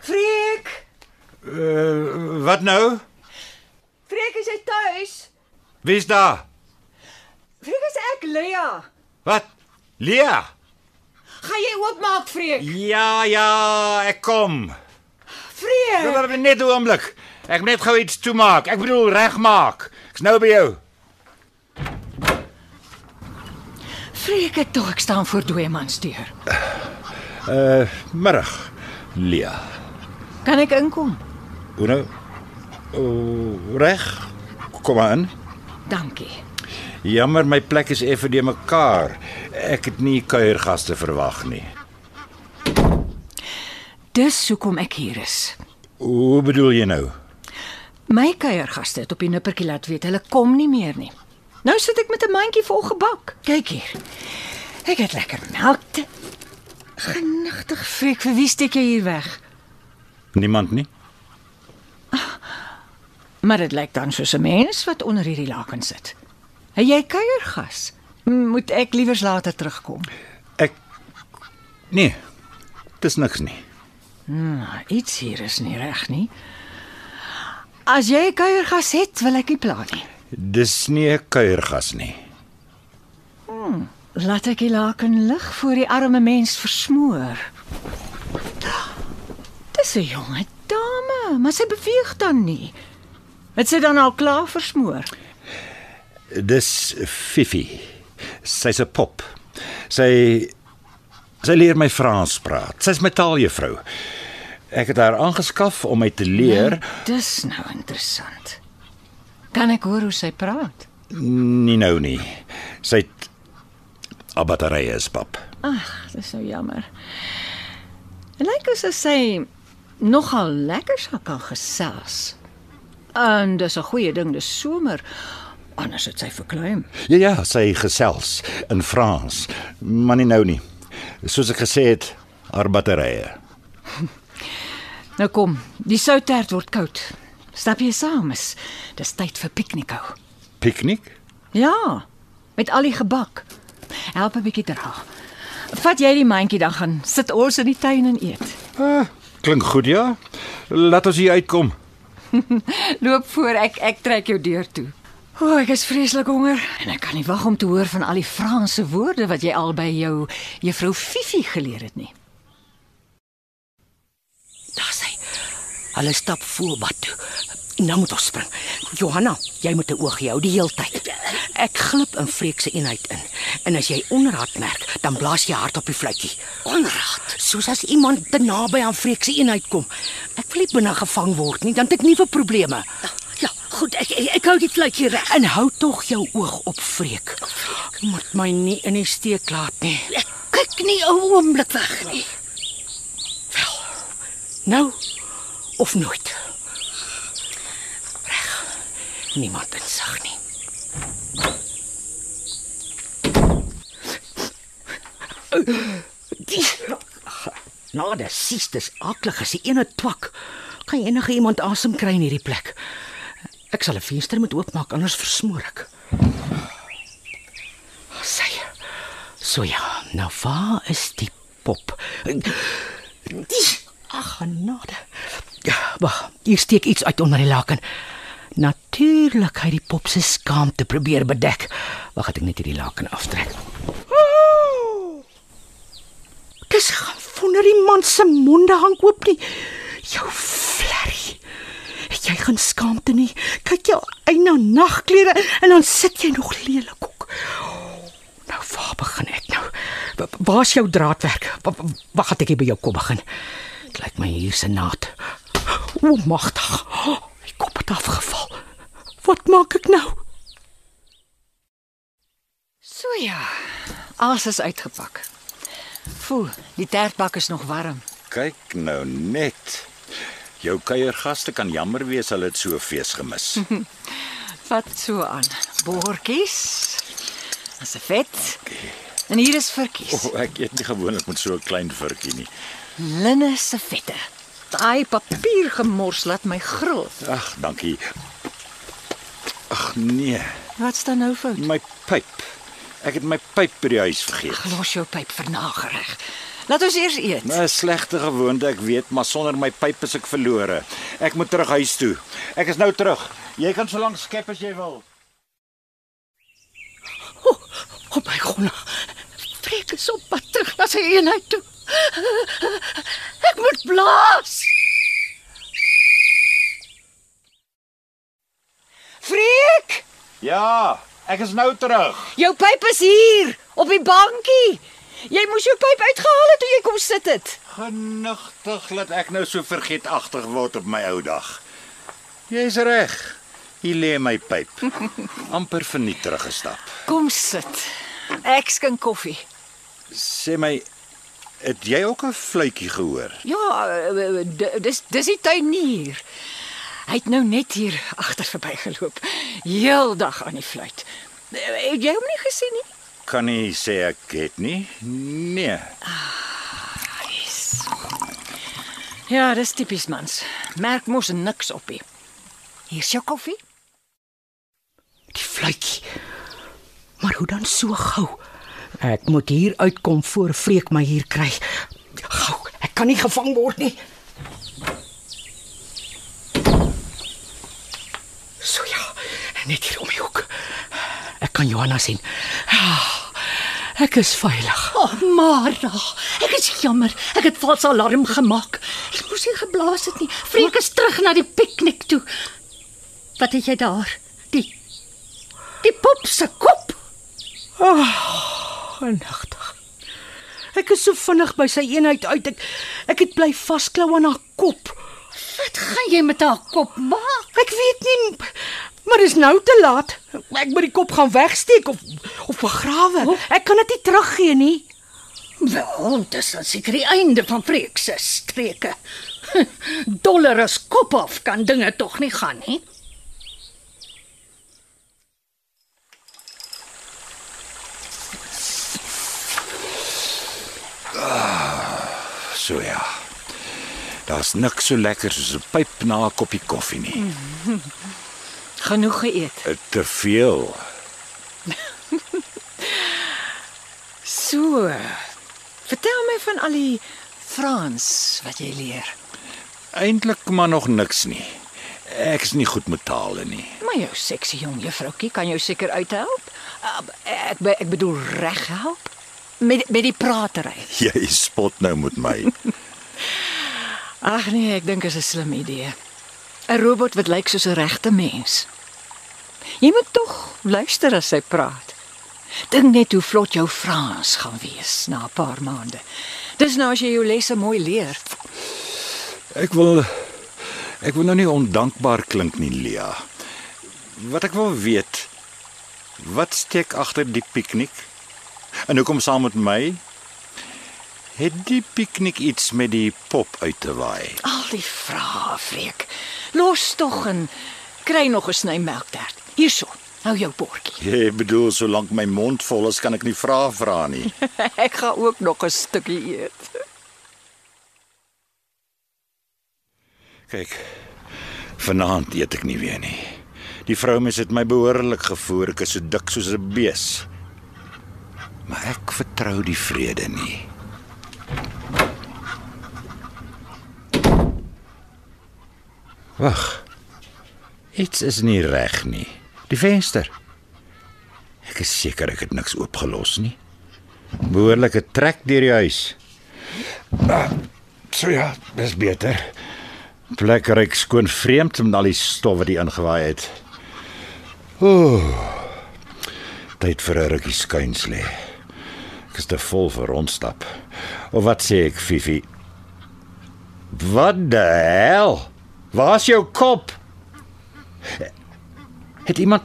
Freek, Uh, wat nou? Freek is jy tuis? Wie's daar? Freek is ek, Lea. Wat? Lia. Gaan jy oopmaak, Freek? Ja, ja, ek kom. Freek. Dit is net 'n oomblik. Ek moet net gou iets toemaak. Ek bedoel regmaak. Ek's nou by jou. Freek, ek tog ek staan voor dooie mans deur. Uh, middag. Lia. Kan ek inkom? Hoe nou? O, reg. Kom aan. Dankie. Jammer, my plek is effe de mekaar. Ek het nie kuiergaste verwag nie. Dis hoekom ek hier is. Hoe bedoel jy nou? My kuiergaste het op die nippertjie laat weet hulle kom nie meer nie. Nou sit ek met 'n mandjie vol gebak. Kyk hier. Ek het lekker melk. Te... Genigtig, Freek, vir wie steek jy hier weg? Niemand nie. Maar dit lyk dan soos 'n mens wat onder hierdie laken sit. Het jy kuiergas? Moet ek liewers later terugkom? Ek Nee. Dis niks nie. Nou, iets hier is nie reg nie. As jy kuiergas het, wil ek nie pla nie. Dis nie 'n kuiergas nie. Laat ek die laken lig voor die arme mens versmoor. Dis 'n jonge dame, maar sy beweeg dan nie. Het sy dan al klaar versmoor? Dis Fifi. Sy's 'n pop. Sy sy leer my Frans praat. Sy's my taaljuffrou. Ek het haar aangeskaf om my te leer. Dis nou interessant. Kan ek hoor hoe sy praat? Nie nou nie. Sy het 'n batterye is pap. Ag, dis so jammer. Dit lyk asof sy nogal lekker sal kan gesels. En dis 'n goeie ding, dis somer. Anders het sy verkleum. Ja ja, sy gesels in Frans, maar nie nou nie. Soos ek gesê het, haar batterye. [laughs] Nou kom, die soutert word koud. Stap jy saam? Is dis tyd vir piknikhou. Piknik? Ja, met al die gebak. Help 'n bietjie dra. Vat jy die mandjie dan gaan sit ons in die tuin en eet. Ah, klink goed ja. Laat ons hier uitkom. [laughs] Loop voor, ek ek trek jou deur toe. O, oh, ek is vreeslik honger en ek kan nie wag om te hoor van al die Franse woorde wat jy al by jou juffrou Fifi geleer het nie. Daar sê. Hulle stap voelbad toe. Nou moet ons spring. Johanna, jy moet 'n oog hou die hele tyd. Ek glip in Freek se eenheid in. En as jy onderhand merk, dan blaas jy hard op die fluitjie. Onderhand, soos as iemand te naby aan Freek se eenheid kom. Ek wil nie binne gevang word nie, dan het ek nuwe probleme. Ja, goed, ek ek, ek hou die fluitjie reg. En hou tog jou oog op Freek. Moet my nie in die steek laat nie. Ek kyk nie 'n oomblik weg nie. Nou of nooit. Reg. Niemand insig nie. Die Nade, sies dis aklig as die ene twak. Kan enige iemand asem kry in hierdie plek? Ek sal 'n venster moet oopmaak anders versmoor ek. Sy. So ja, nou waar is die pop? Die Ag, genade. Ja, wag, hier steek iets uit onder die laken. Natuurlik hy die pop se skaamte probeer bedek. Wag, het ek net hierdie laken aftrek. Dis gaan wonder die man se monde hang oop nie. Jou flerry. Jy geen skaamte nie? Kyk jou eina nagklere en dan sit jy nog lelik ook. Nou waar begin ek nou? Wa- Waar's jou draadwerk? Wa- wa- Wag, het ek hier by jou kom begin. Dit lyk my hier se naad. O, magtig. My kop het afgeval. Wat maak ek nou? So ja, alles is uitgepak. Voel, die tertbak is nog warm. Kyk nou net. Jou kuiergaste kan jammer wees hulle het so fees gemis. [laughs] Vat so aan. Bordjies. As 'n vet. En hier is virkies. O, ek eet nie gewoonlik met so 'n klein virkie nie. Linne se vette. Daai papier gemors laat my gril. Ag, dankie. Ag nee, Wat's dan nou fout? my pyp. Ek het my pyp by die huis vergeet. Los jou pyp vir nagereg. Laat ons eers eet. 'n Slegte gewoonte, ek weet, maar sonder my pyp is ek verlore. Ek moet terug huis toe. Ek is nou terug. Jy kan so lank skep as jy wil. O, oh my god. Freek is op pad terug na sy eenheid toe. Ek moet blaas. Freek, Ja, ek is nou terug. jou pyp is hier op die bankie. Jy moes jou pyp uitgehaal het toe jy kom sit het. Genigtig laat ek nou so vergeetagtig word op my ou dag. Jy's reg. Hier lê my pyp. [laughs] amper verniet teruggestap. Kom sit. Ek skink koffie. Sê my, het jy ook 'n fluitjie gehoor? Ja, eh, d- dis dis die tuinier. Hy het nou net hier agter verbygeloop. Heeldag aan die fluit. Eh, Het jy hom nie gesien nie? Kan nie sê ek het nie. Nee. Ja, dis tipies mans. Merk mos niks op nie. Hier's jou koffie. Die fluitjie. Maar hoe dan so gou? Ek moet hier uitkom voor Freek my hier kry. Gou, ek kan nie gevang word nie. So ja, net hier om die hoek. Kan Johanna sien. Ah, Ek is veilig. O, oh, Mara, ek is jammer. Ek het vals alarm gemaak. Ek moes nie geblaas het nie. Freek is terug na die piknik toe. Wat het jy daar? Die die pop se kop. Genigtig. Ek is so vinnig by sy eenheid uit. Ek ek het bly vasklou aan haar kop. Wat gaan jy met haar kop maak? Ek weet nie, maar dis nou te laat. Ek moet die kop gaan wegsteek of of begrawe. Ek kan dit nie teruggee nie. Wel, dis dan seker die einde van Freek se streke. [laughs] Dollar as kop af kan dinge tog nie gaan nie. So ja. Daar's niks so lekker soos 'n pyp na 'n koppie koffie nie. [laughs] Genoeg geëet. Mm. Te veel. [laughs] So. Vertel my van al die Frans wat jy leer. Eintlik maar nog niks nie. Ek is nie goed met tale nie. Maar jou seksie jong juffroukie kan jou seker uithelp. Uh, Ek be- ek bedoel reg help met met die pratery. [laughs] Jy spot nou met my. [laughs] Ag nee, ek dink dit is 'n slim idee. 'n Robot wat lyk soos 'n regte mens. Jy moet tog luister as hy praat. Dink net hoe vlot jou Frans gaan wees na 'n paar maande. Dis nou as jy jou lesse mooi leer. Ek wil ek wil nou nie ondankbaar klink nie, Lia. Wat ek wil weet, wat steek agter die piknik? En hoekom saam met my? Het die piknik iets met die pop uit te waai? Al die vrae, Freek. Los tog en kry nog 'n sny melktert. Hierso. Hou jou bordjie. Jy bedoel solank my mond vol is, kan ek nie vra vra nie. [laughs] Ek gaan ook nog 'n stukkie eet. Kyk. Vanaand eet ek nie weer nie. Die vroumens het my behoorlik gevoer, ek is so dik soos 'n bees. Maar ek vertrou die vrede nie. Wag. Iets is nie reg nie. Die venster. Ek is seker ek het niks oopgelos nie. Behoorlike trek deur die huis. Ah, so ja, dis beter. Plek ryk skoon vreemd met al die stof wat die ingewaai het. Ooh. Tyd vir 'n rukkie skuins lê. Ek is te vol vir rondstap. Of wat sê ek, Fifi? Wat die hel? Waar's jou kop? Het iemand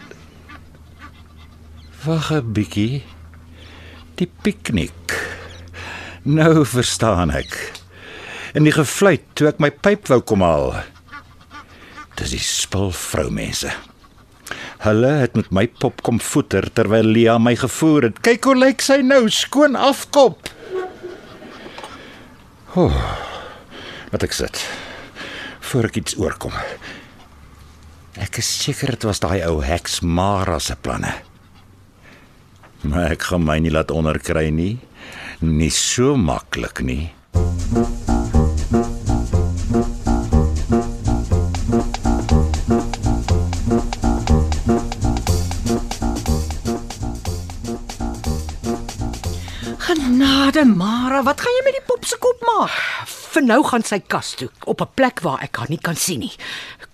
Wag 'n bietjie. Die piknik. Nou verstaan ek. In die gefluit toe ek my pyp wou kom haal. Dis die spul vroumense. Hulle het met my pop kom voeter terwyl Lia my gevoer het. Kyk hoe lyk sy nou, skoon afkop. Oh, wat ek sit. Voor ek iets oorkom. Ek is seker dit was daai ou heks Mara se planne. Maar ek gaan my nie laat onderkry nie. Nie so maklik nie. Genade Mara, wat gaan jy met die pop se kop maak? Vir nou gaan sy kas toe op 'n plek waar ek haar nie kan sien nie.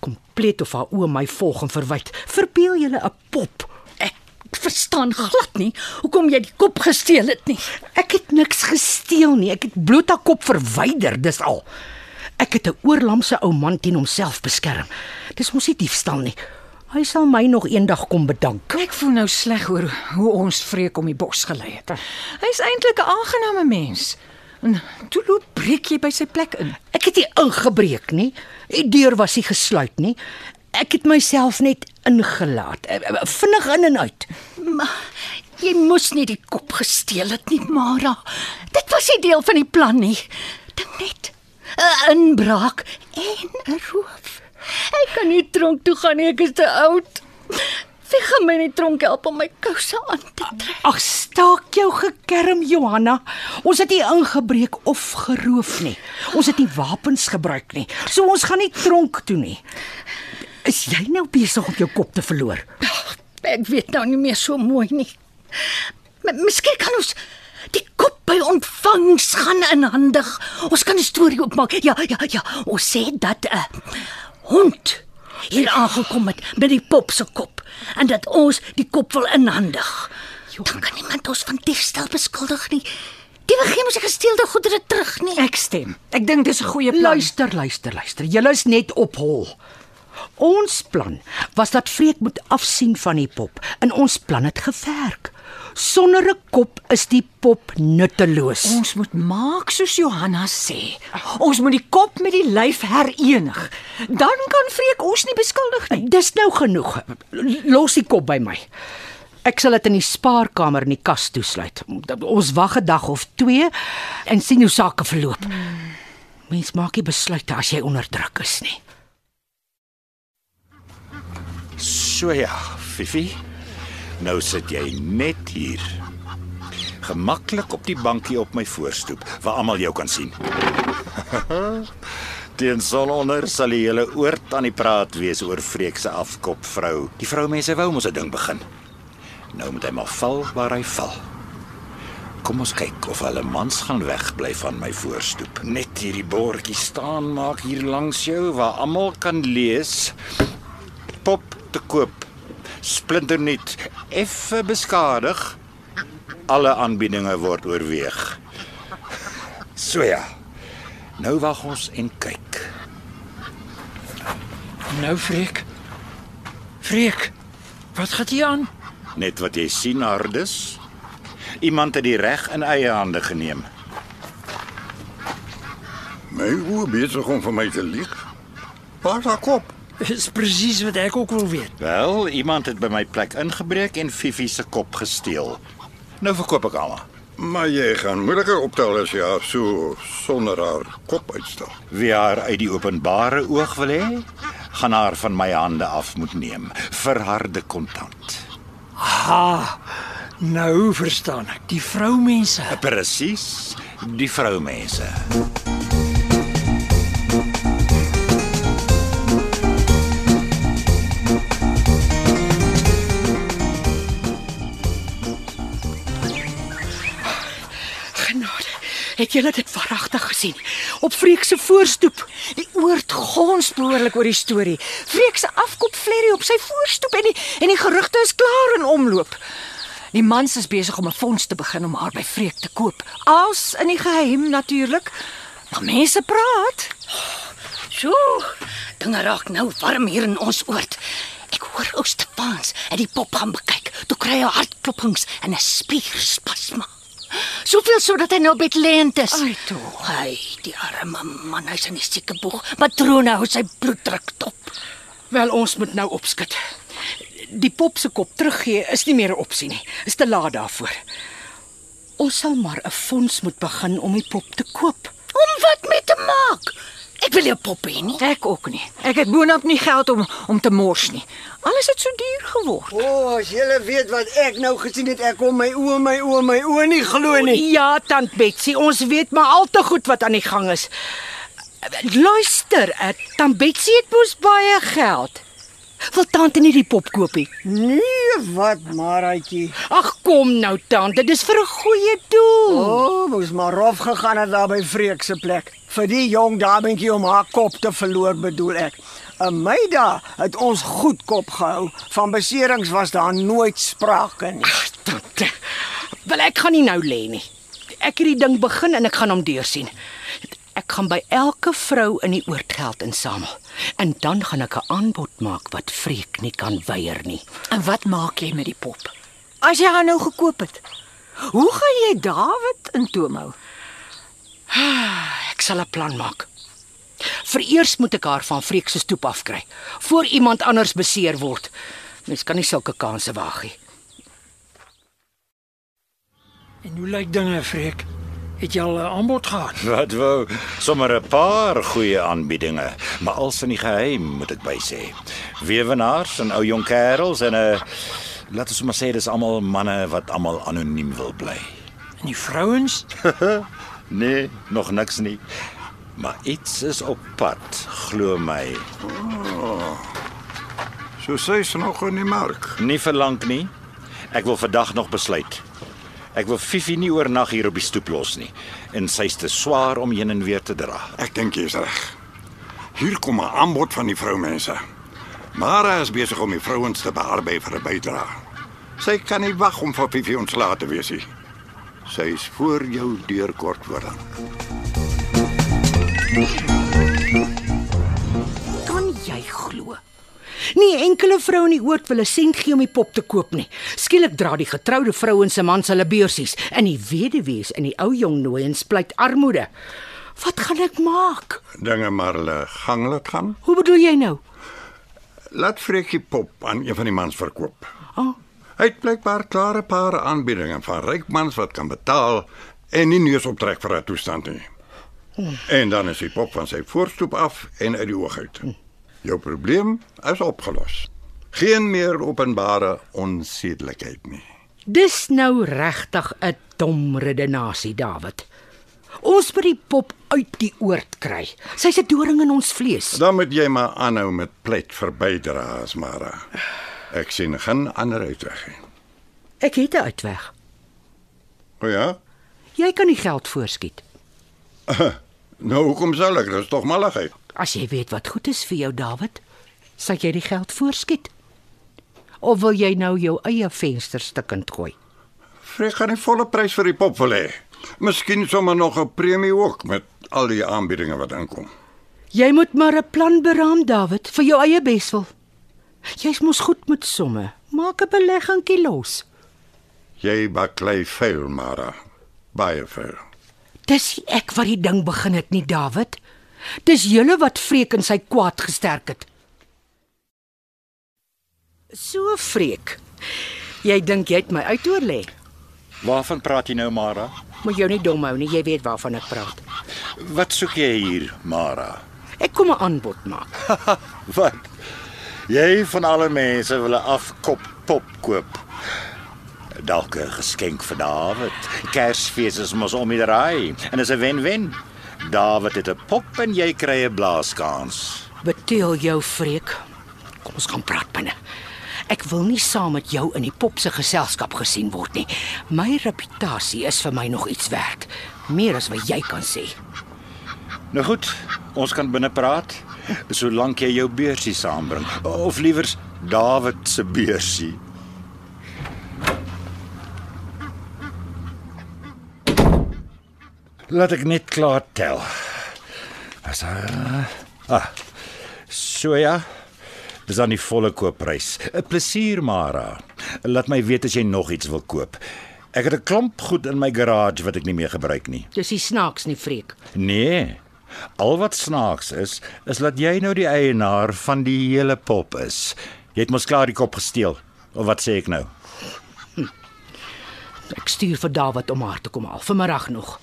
Kompleet of haar oë my volg en verwyd. Verbeel julle 'n pop. Ek verstaan glad nie hoekom jy die kop gesteel het nie. Ek het niks gesteel nie. Ek het bloot haar kop verwyder, dis al. Ek het 'n oorlamse ou man teen homself beskerm. Dis mos nie diefstal nie. Hy sal my nog eendag kom bedank. Ek voel nou sleg oor hoe ons vreek om die bos gelei het. Hy's eintlik 'n aangename mens. En toe loop breek jy by sy plek in. Ek het nie ingebreek nie. Die deur was nie gesluit nie. Ek het myself net ingelaat. Eh, eh, Vinnig in en uit. Maar jy moes nie die kop gesteel het nie, Mara. Dit was nie deel van die plan nie. Dink net. 'n Inbraak en 'n roof. Ek kan nie tronk toe gaan nie, ek is te oud. Wie gaan my in die tronk help om my kouse aan te trek? Ag, staak jou gekerm Johanna. Ons het nie ingebreek of geroof nie. Ons het nie wapens gebruik nie. So ons gaan nie tronk toe nie. Is jy nou besig om jou kop te verloor? Ek weet nou nie meer so mooi nie. M Miskien kan ons die kop by ontvangs gaan inhandig. Ons kan 'n storie opmaak. Ja, ja, ja. Ons sê dat 'n hond hier aangekom het met die pop se kop en dat ons die kop wil inhandig. Dan kan niemand ons van diefstal beskuldig nie. Die ons die gesteelde goedere terug nie. Ek stem. Ek dink dis 'n goeie plan. Luister, luister, luister. Julle is net op hol. Ons plan was dat Freek moet afsien van die pop en ons plan het gewerk. Sonder 'n kop is die pop nutteloos. Ons moet maak soos Johanna sê. Ons moet die kop met die lyf herenig. Dan kan Freek ons nie beskuldig nie. Dis nou genoeg. Los die kop by my. Ek sal dit in die spaarkamer in die kas toesluit. Ons wag 'n dag of 2 en sien hoe sake verloop. Mens maak nie besluite as jy onder druk is nie. So ja, Fifi. Nou sit jy net hier. Gemaklik op die bankie op my voorstoep waar almal jou kan sien. [laughs] Teen sononder sal die hele oord aan die praat wees oor Freek se afkop vrou. Die vroumense wou mos 'n ding begin. Nou moet hy maar val waar hy val. Kom ons kyk of hulle mans gaan wegbly van my voorstoep. Net hierdie bordjie staan maak hier langs jou waar almal kan lees. Pop te koop. Splinternuut, effe beskadig. Alle aanbiedinge word oorweeg. So ja. Nou wag ons en kyk. Nou Freek. Freek. Wat gaan hier aan? Net wat jy sien, Hardus. Iemand het die reg in eie hande geneem. My oë besig om vir my te lieg. Waar is haar kop? Dis presies wat ek ook wil weet. Wel, iemand het by my plek ingebreek en Fifi se kop gesteel. Nou verkoop ek almal. Maar jy gaan moeiliker optel as jy haar so sonder haar kop uitstel. Wie haar uit die openbare oog wil hê, gaan haar van my hande af moet neem vir harde kontant. Ha. Nou verstaan ek. Die vroumense. Presies, die vroumense. Het julle dit waaragtig gesien? Op Freek se voorstoep. Die oord gons behoorlik oor die storie. Freek se afkop vlerrie op sy voorstoep en die en die gerugte is klaar in omloop. Die mans is besig om 'n fonds te begin om haar by Freek te koop. Als in die geheim natuurlik. Maar mense praat. So, dinge raak nou warm hier in ons oord. Ek hoor ou Stefans het die pop gaan bekyk. Toe kry hy hartklopings en 'n spierspasma. Soveel sodat hy nou bedlend is. Ai toe. Hy, die arme man, hy's in die siekeboeg. Matrone hou sy bloeddruk dop. Wel ons moet nou opskud. Die pop se kop teruggee is nie meer 'n opsie nie. Is te laat daarvoor. Ons sal maar 'n fonds moet begin om die pop te koop. Om wat mee te maak? Ek wil jou pop hê nie. Ek ook nie. Ek het boonop nie geld om om te mors nie. Alles het so duur geword. O, oh, as julle weet wat ek nou gesien het, ek kom my oë, my oë, my oë nie glo nie. Ja, tant Betsy, ons weet maar al te goed wat aan die gang is. Luister, uh, tant Betsy het mos baie geld. Wil tante nie die pop koop nie? Nee, wat Maraitjie. Ag kom nou tante, dis vir 'n goeie doel. O, oh, moes maar rof gegaan het daar by Freek se plek. Vir die jong dametjie om haar kop te verloor bedoel ek. 'n Meida het ons goed kop gehou. Van beserings was daar nooit sprake nie. Ag tante. Wel ek gaan nie nou lê nie. Ek het die ding begin en ek gaan hom deursien. Ek gaan by elke vrou in die oord geld insamel en dan gaan ek 'n aanbod maak wat Freek nie kan weier nie. En wat maak jy met die pop? As jy haar nou gekoop het. Hoe gaan jy David in toom hou? [sighs] Ek sal 'n plan maak. Vereers moet ek haar van Freek se stoep afkry voor iemand anders beseer word. Mens kan nie sulke kansse waag nie. En hoe lyk dinge, Freek? Het jy al 'n aanbod gehad? [laughs] Wat wou, sommer 'n paar goeie aanbiedinge, maar als in die geheim moet ek by sê. Weewenaars en ou jong kerels en 'n laat ons maar sê dis almal manne wat almal anoniem wil bly. En die vrouens? [laughs] Nee, nog niks nie. Maar iets is op pad, glo my. So sê sy nog in die mark. Nie vir lank nie. Ek wil vandag nog besluit. Ek wil Fifi nie oornag hier op die stoep los nie en sy's te swaar om heen en weer te dra. Ek dink jy is reg. Hier kom 'n aanbod van die vroumense. Mara is besig om die vrouens te bearbei vir 'n bydrae. Sy kan nie wag om vir Fifi ontslae te wees nie. Sy is voor jou deur kort voor Nie enkele vrou in die oord wil 'n sent gee om die pop te koop nie. Skielik dra die getroude vrouens se mans hulle beursies en die weduwees en die ou jong nooiens pleit armoede. Wat gaan ek maak? Dinge maar hulle gang laat gaan. Hoe bedoel jy nou? Laat Freekie pop aan een van die mans verkoop. Oh, Hy het blykbaar klare paar aanbiedinge van ryk mans wat kan betaal en nie neus optrek vir 'n toestand nie. En dan is die pop van sy voorstoep af en uit die oog uit. Jou probleem is opgelos. Geen meer openbare onsedelikheid nie. dis nou regtig 'n dom redenasie, David. Ons moet die pop uit die oord kry. Sy's 'n doring in ons vlees. Dan moet jy maar aanhou met pleit verbydraes, Mara. Ek sien geen ander uitweg nie. Ek het 'n uitweg. O ja? Jy kan die geld voorskiet. [laughs] Nou hoekom sal ek? Dit is tog malligheid. As jy weet wat goed is vir jou, David, sal jy die geld voorskiet. Of wil jy nou jou eie venster stukkend gooi? Vreek gaan die volle prys vir die pop wil hê. Miskien sommer nog 'n premie ook met al die aanbiedinge wat inkom. Jy moet maar 'n plan beraam, David, vir jou eie beswil. Jy's mos goed met somme. Maak 'n beleggingkie los. Jy baklei veel, Mara. Baie veel. Dis ek wat die ding begin het nie, David. Dis julle wat vreek en sy kwaad gesterk het. So vreek. Jy dink jy het my uitoorlê. Waarvan praat jy nou, Mara? Moet jou nie dom hou nie, jy weet waarvan ek praat. Wat soek jy hier, Mara? Ek kom 'n aanbod maak. [laughs] Wat? Jy van alle mense wil 'n afkop pop koop. Dalk 'n geskenk vir David. Kersfees is mos om die draai en is 'n wen-wen. David het 'n pop en jy kry 'n blaaskans. Beteel jou vreek. Kom ons gaan praat binne. Ek wil nie saam met jou in die pop se geselskap gesien word nie. My reputasie is vir my nog iets werd, meer as wat jy kan sê. Nou goed, ons kan binne praat solank jy jou beursie saambring of liewers David se beursie. Laat ek net klaar tel. As uh, ah. So ja. Dis aan die volle koopprys. 'n Plesier, Mara. Laat my weet as jy nog iets wil koop. Ek het 'n klomp goed in my garage wat ek nie meer gebruik nie. Dis nie snaaks nie, vreek. Nee. Al wat snaaks is, is dat jy nou die eienaar van die hele pop is. Jy het mos klaar die kop gesteel. Of wat sê ek nou? Ek stuur vir David om haar te kom haal vanmiddag nog.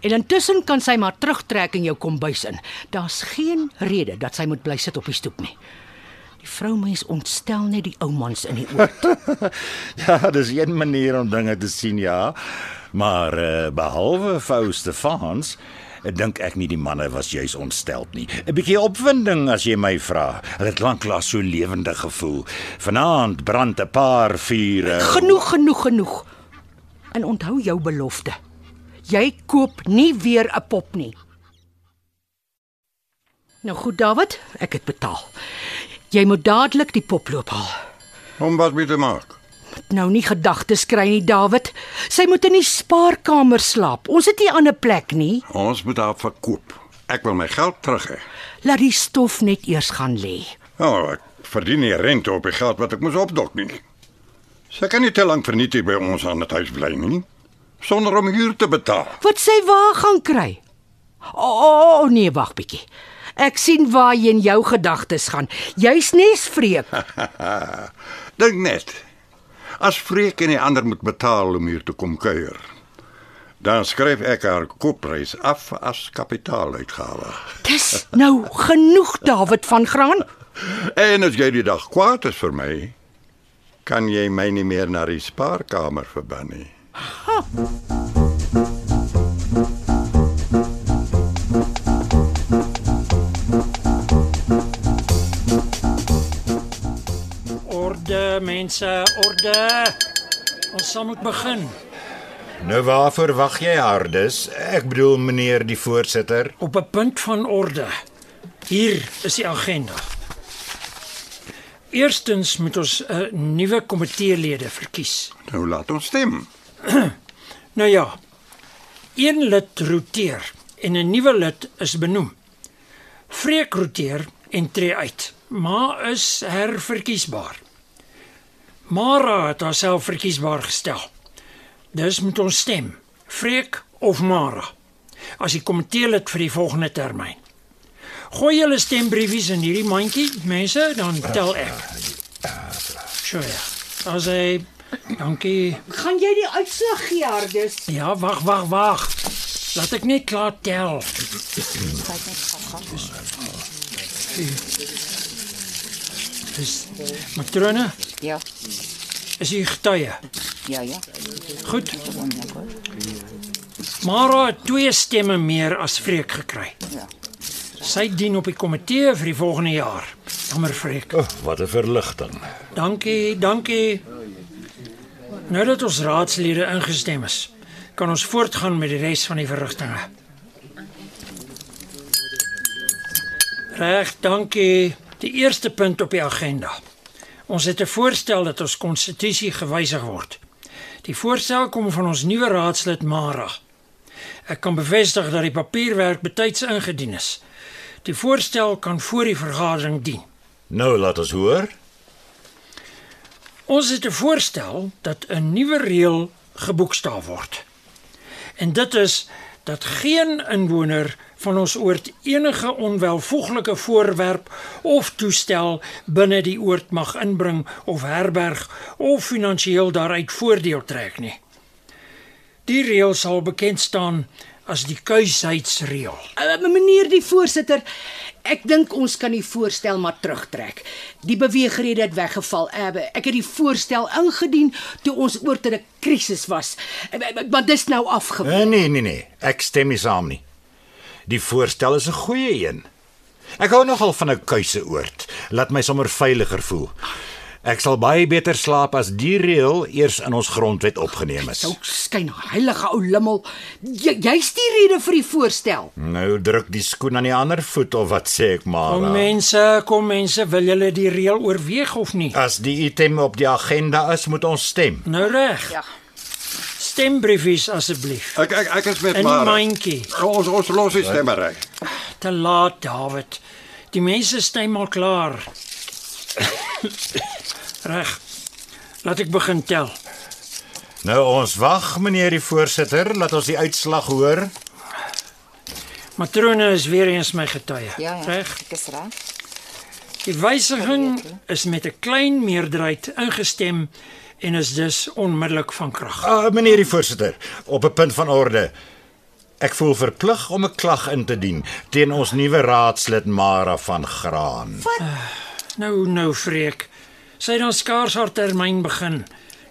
En intussen kan sy maar terugtrek in jou kombuis in. Daar's geen rede dat sy moet bly sit op die stoep nie. Die vroumens ontstel net die ou mans in die oë. [laughs] Ja, dis een manier om dinge te sien, ja. Maar uh, behalwe Fou Stefans Ek dink ek nie die manne was juis ontstel nie. 'n Bietjie opwinding as jy my vra. Hulle het lanklaas so lewendig gevoel. Vanaand brand 'n paar vure. Genoeg, genoeg, genoeg. En onthou jou belofte. Jy koop nie weer 'n pop nie. Nou goed, David, ek het betaal. Jy moet dadelik die pop loop haal. Om wat mee te maak? Nou nie gedagtes kry nie, David. Sy moet in die spaarkamer slaap. Ons het nie 'n ander plek nie. Ons moet haar verkoop. Ek wil my geld terug hê. Laat die stof net eers gaan lê. Nou, ek verdien nie rente op die geld wat ek moes opdok nie. Sy kan nie te lank verniet hier by ons aan het huis bly nie sonder om huur te betaal. Wat sy waar gaan kry? O oh, oh, nee, wag bietjie. Ek sien waar jy in jou gedagtes gaan. Jy's nesvreek. [laughs] Dink net. As Freek en die ander moet betaal om hier te kom kuier, dan skryf ek haar koopprys af as kapitaaluitgawe. Dis nou genoeg, David van Graan. En as jy die dag kwaad is vir my, kan jy my nie meer na die spaarkamer verban nie. Orde mense, orde. Ons sal moet begin. Nou waarvoor wag jy hardes? Ek bedoel meneer die voorsitter. Op 'n punt van orde. Hier is die agenda. Eerstens moet ons 'n uh, nuwe komiteelede verkies. Nou laat ons stem. [clears throat] Nou ja. Een lid roteer en 'n nuwe lid is benoem. Freek roteer en tree uit, maar is herverkiesbaar. Mara het haarself verkiesbaar gestel. Dus moet ons stem, Freek of Mara, as die komitee lid vir die volgende termyn. Gooi julle stembriefies in hierdie mandjie, mense, dan tel ek. So ja. As hy Dankie. Gaan jy die uitslag gee, Hardes? Ja, wag, wag, wag. Laat ek net klaar tel. Dis matrone, Ja, is u getuie? ja, ja. Goed. Mara het twee stemme meer as Freek gekry. Ja. Sy dien op die komitee vir die volgende jaar. Jammer Freek. Oh, wat 'n verligting. Dankie, dankie. Nou dat ons raadslede ingestem is, kan ons voortgaan met die res van die verrigtinge. Reg, dankie. Die eerste punt op die agenda. Ons het 'n voorstel dat ons konstitusie gewysig word. Die voorstel kom van ons nuwe raadslid Mara. Ek kan bevestig dat die papierwerk betyds ingedien is. Die voorstel kan voor die vergadering dien. Nou laat ons hoor. Ons het 'n voorstel dat 'n nuwe reël geboekstaaf word. En dit is dat geen inwoner van ons oord enige onwelvoeglike voorwerp of toestel binne die oord mag inbring of herberg of finansiëel daaruit voordeel trek nie. Die reël sal bekend staan as die kuisheidsreël. Uh, meneer die voorsitter, ek dink ons kan die voorstel maar terugtrek. Die beweegrede het weggeval. Uh, ek het die voorstel ingedien toe ons oor te 'n krisis was. Maar dis nou afgewees. Uh, nee, nee, nee. Ek stem nie saam nie. Die voorstel is 'n goeie een. Ek hou nogal van 'n kuiseoord. Laat my sommer veiliger voel. Ek sal baie beter slaap as die reël eers in ons grondwet opgeneem is. Sou skyn heilige ou lummel. Jy jy's die rede vir die voorstel. Nou druk die skoen aan die ander voet of wat sê ek maar? Kom mense, kom mense, wil julle die reël oorweeg of nie? As die item op die agenda is, moet ons stem. Nou reg. Ja. Stembriefies asseblief. Ek ek ek is met In die Mara. mandjie. Ons ons los die stemmery. Te laat, David. Die mense stem al klaar. [laughs] Reg. Laat ek begin tel. Nou ons wag, meneer die voorsitter, laat ons die uitslag hoor. Matrone is weer eens my getuie. Ja, ja. Reg. Ek is reg. Die wysiging is met 'n klein meerderheid ingestem en is dus onmiddellik van krag. Uh, meneer die voorsitter, op 'n punt van orde. Ek voel verplig om 'n klag in te dien teen ons nuwe raadslid Mara van Graan. Nou nou Freek. Sy het dan skaars haar termyn begin.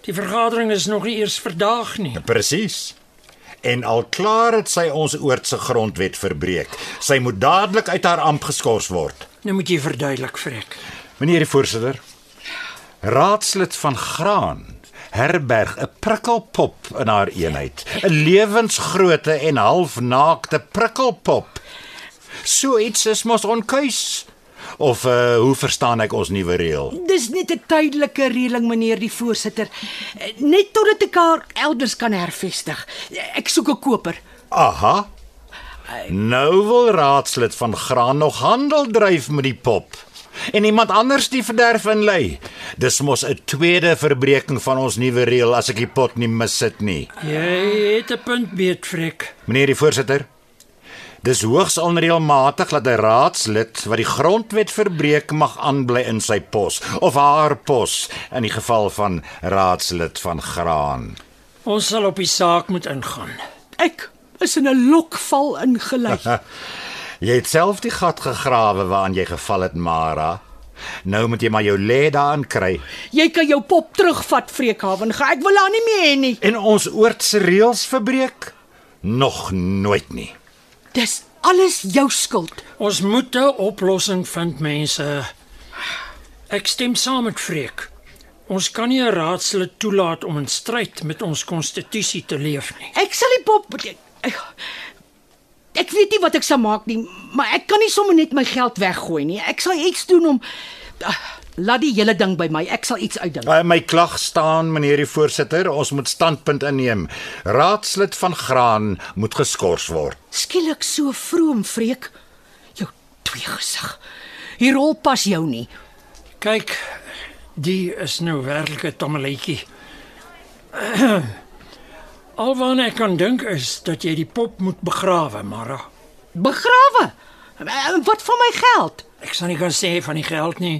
Die vergadering is nog nie eers verdaag nie. Presies. En al klaar het sy ons oortse grondwet verbreek. Sy moet dadelik uit haar amp geskort word. Nou moet jy verduidelik, Freek. Meneer die voorsitter, raadslid van Graan herberg 'n prikkelpop in haar eenheid, 'n lewensgrootte en halfnaakte prikkelpop. So iets is mos onkeus. Of uh, hoe verstaan ek ons nuwe reël? Dis net 'n tydelike reëling, meneer die voorsitter. Net totdat ek haar elders kan hervestig. Ek soek 'n koper. Aha. Nou wil raadslid van Graan nog handel dryf met die pop. En iemand anders die verderf inlei. Dis mos 'n tweede verbreeking van ons nuwe reël as ek die pot nie missit nie. Jy het 'n punt beet, Freek. Meneer die voorsitter, dis hoogs onreëlmatig dat 'n raadslid wat die grondwet verbreek mag aanbly in sy pos of haar pos in die geval van raadslid van Graan. Ons sal op die saak moet ingaan. Ek is in 'n lokval ingelei. [laughs] Jy het self die gat gegrawe waaraan jy geval het, Mara. Nou moet jy maar jou lê daarin kry. Jy kan jou pop terugvat, Freekhaven. Ga ek wil haar nie meer hê nie. En ons oortse reëls verbreek? Nog nooit nie. Dis alles jou skuld. Ons moet 'n oplossing vind, mense. Ek stem saam met Freek. Ons kan nie 'n raadslid toelaat om in stryd met ons konstitusie te leef nie. Ek sal die pop ek, ek weet nie wat ek sal maak nie, maar ek kan nie sommer net my geld weggooi nie. Ek sal iets doen om uh, laat die hele ding by my. Ek sal iets uitdink. Uh, my klag staan, meneer die voorsitter, ons moet standpunt inneem. Raadslid van Graan moet geskort word. Skielik so vroom, Freek. Jou twee gesig. Die rol pas jou nie. Kyk, die is nou werklik 'n tammeletjie. [clears throat] Alwaar ek kan dink is dat jy die pop moet begrawe, Mara. Begrawe. Eh, Wat van my geld? Ek sal nie kan sê van die geld nie,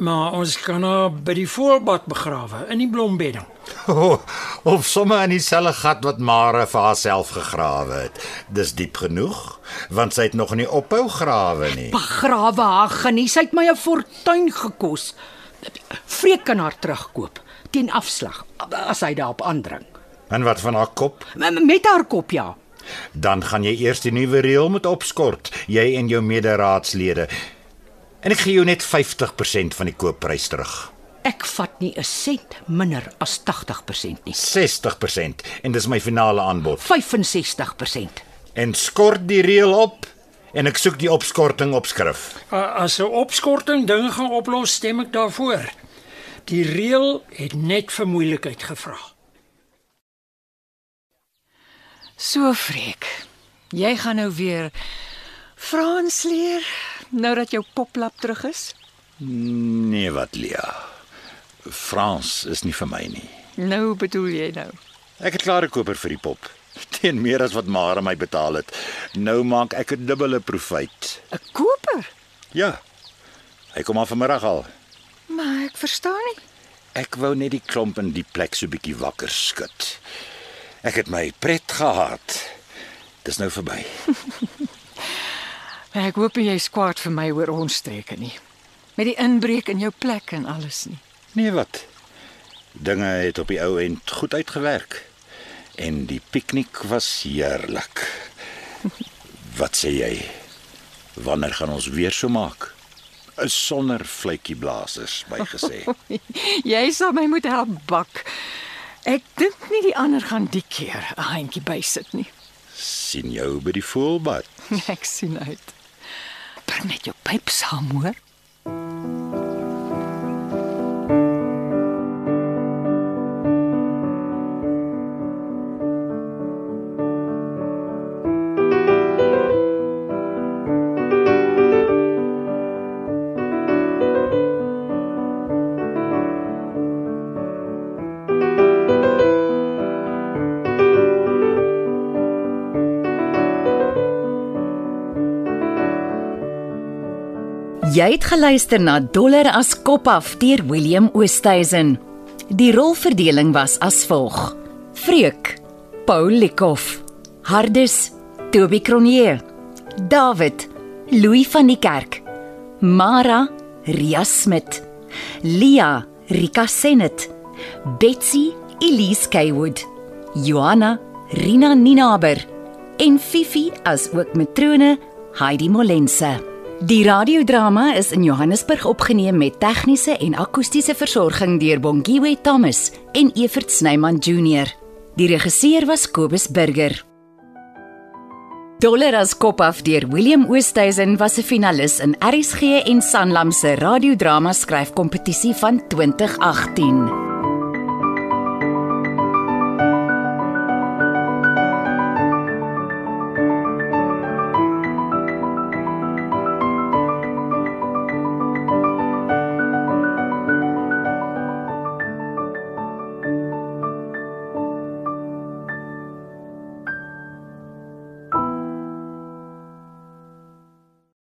maar ons kan haar by die voorbad begrawe in die blombedding. Oh, [laughs] of sommer in dieselfde gat wat Mara vir haarself gegrawe het. Dis diep genoeg, want sy het nog nie ophou grawe nie. Begrawe haar genies uit my 'n fortuin gekos. Freek kan haar terugkoop teen afslag as hy daarop aandring. En wat van haar kop? M- Met haar kop ja. Dan gaan jy eers die nuwe reël moet opskort, jy en jou mederaadslede. En ek gee jou net 50% van die koopprys terug. Ek vat nie 'n sent minder as 80% nie. 60% en dis my finale aanbod. 65%. En skort die reël op en ek soek die opskorting op skrif. A- As 'n opskorting dinge gaan oplos, stem ek daarvoor. Die reël het net vir moeilikheid gevra. So Freek. Jy gaan nou weer Frans leer nou dat jou poplap terug is? Nee, wat Lia. Frans is nie vir my nie. Nou bedoel jy nou. Ek het klaar 'n koper vir die pop. [laughs] Teen meer as wat Mara my betaal het. Nou maak ek 'n dubbele profijt. 'n Koper? Ja. Hy kom al vanmiddag al. Maar ek verstaan nie. Ek wou net die klomp in die plek so bietjie wakker skud. Ek het my pret gehad. Dis nou verby. [laughs] Ek hoop nie jy's kwaad vir my oor ons streke nie. Met die inbreuk in jou plek en alles nie. Nee wat. Dinge het op die ou end goed uitgewerk. En die piknik was heerlik. [laughs] Wat sê jy? Wanneer gaan ons weer so maak? 'n Sonder vletjie blaasers, my gesê. [laughs] Jy sal my moet help bak. Ek dink nie die ander gaan die keer 'n handjie bysit nie. sien jou by die voelbad. [laughs] Ek sien uit. Bring net jou pyp saam, hoor. Jy het geluister na Dollar as kop af deur William Oosthuizen. Die rolverdeling was as volg: Freek, Paul Likoff, Hardes, Toby Cronje, David, Louis van die Kerk, Mara, Ria Smit, Lia, Rika Senet, Betsy, Elise Kaywood, Johanna, Rina Ninaber en Fifi as ook matrone Heidi Molense. Die radiodrama is in Johannesburg opgeneem met tegniese en akoestiese versorging deur Bongiwe Thomas en Evert Snyman Junior. Die regisseur was Kobus Burger. Dollar as kop af deur Willem Oosthuizen was 'n finalis in RSG en Sanlam se radiodrama skryfkompetisie van 2018.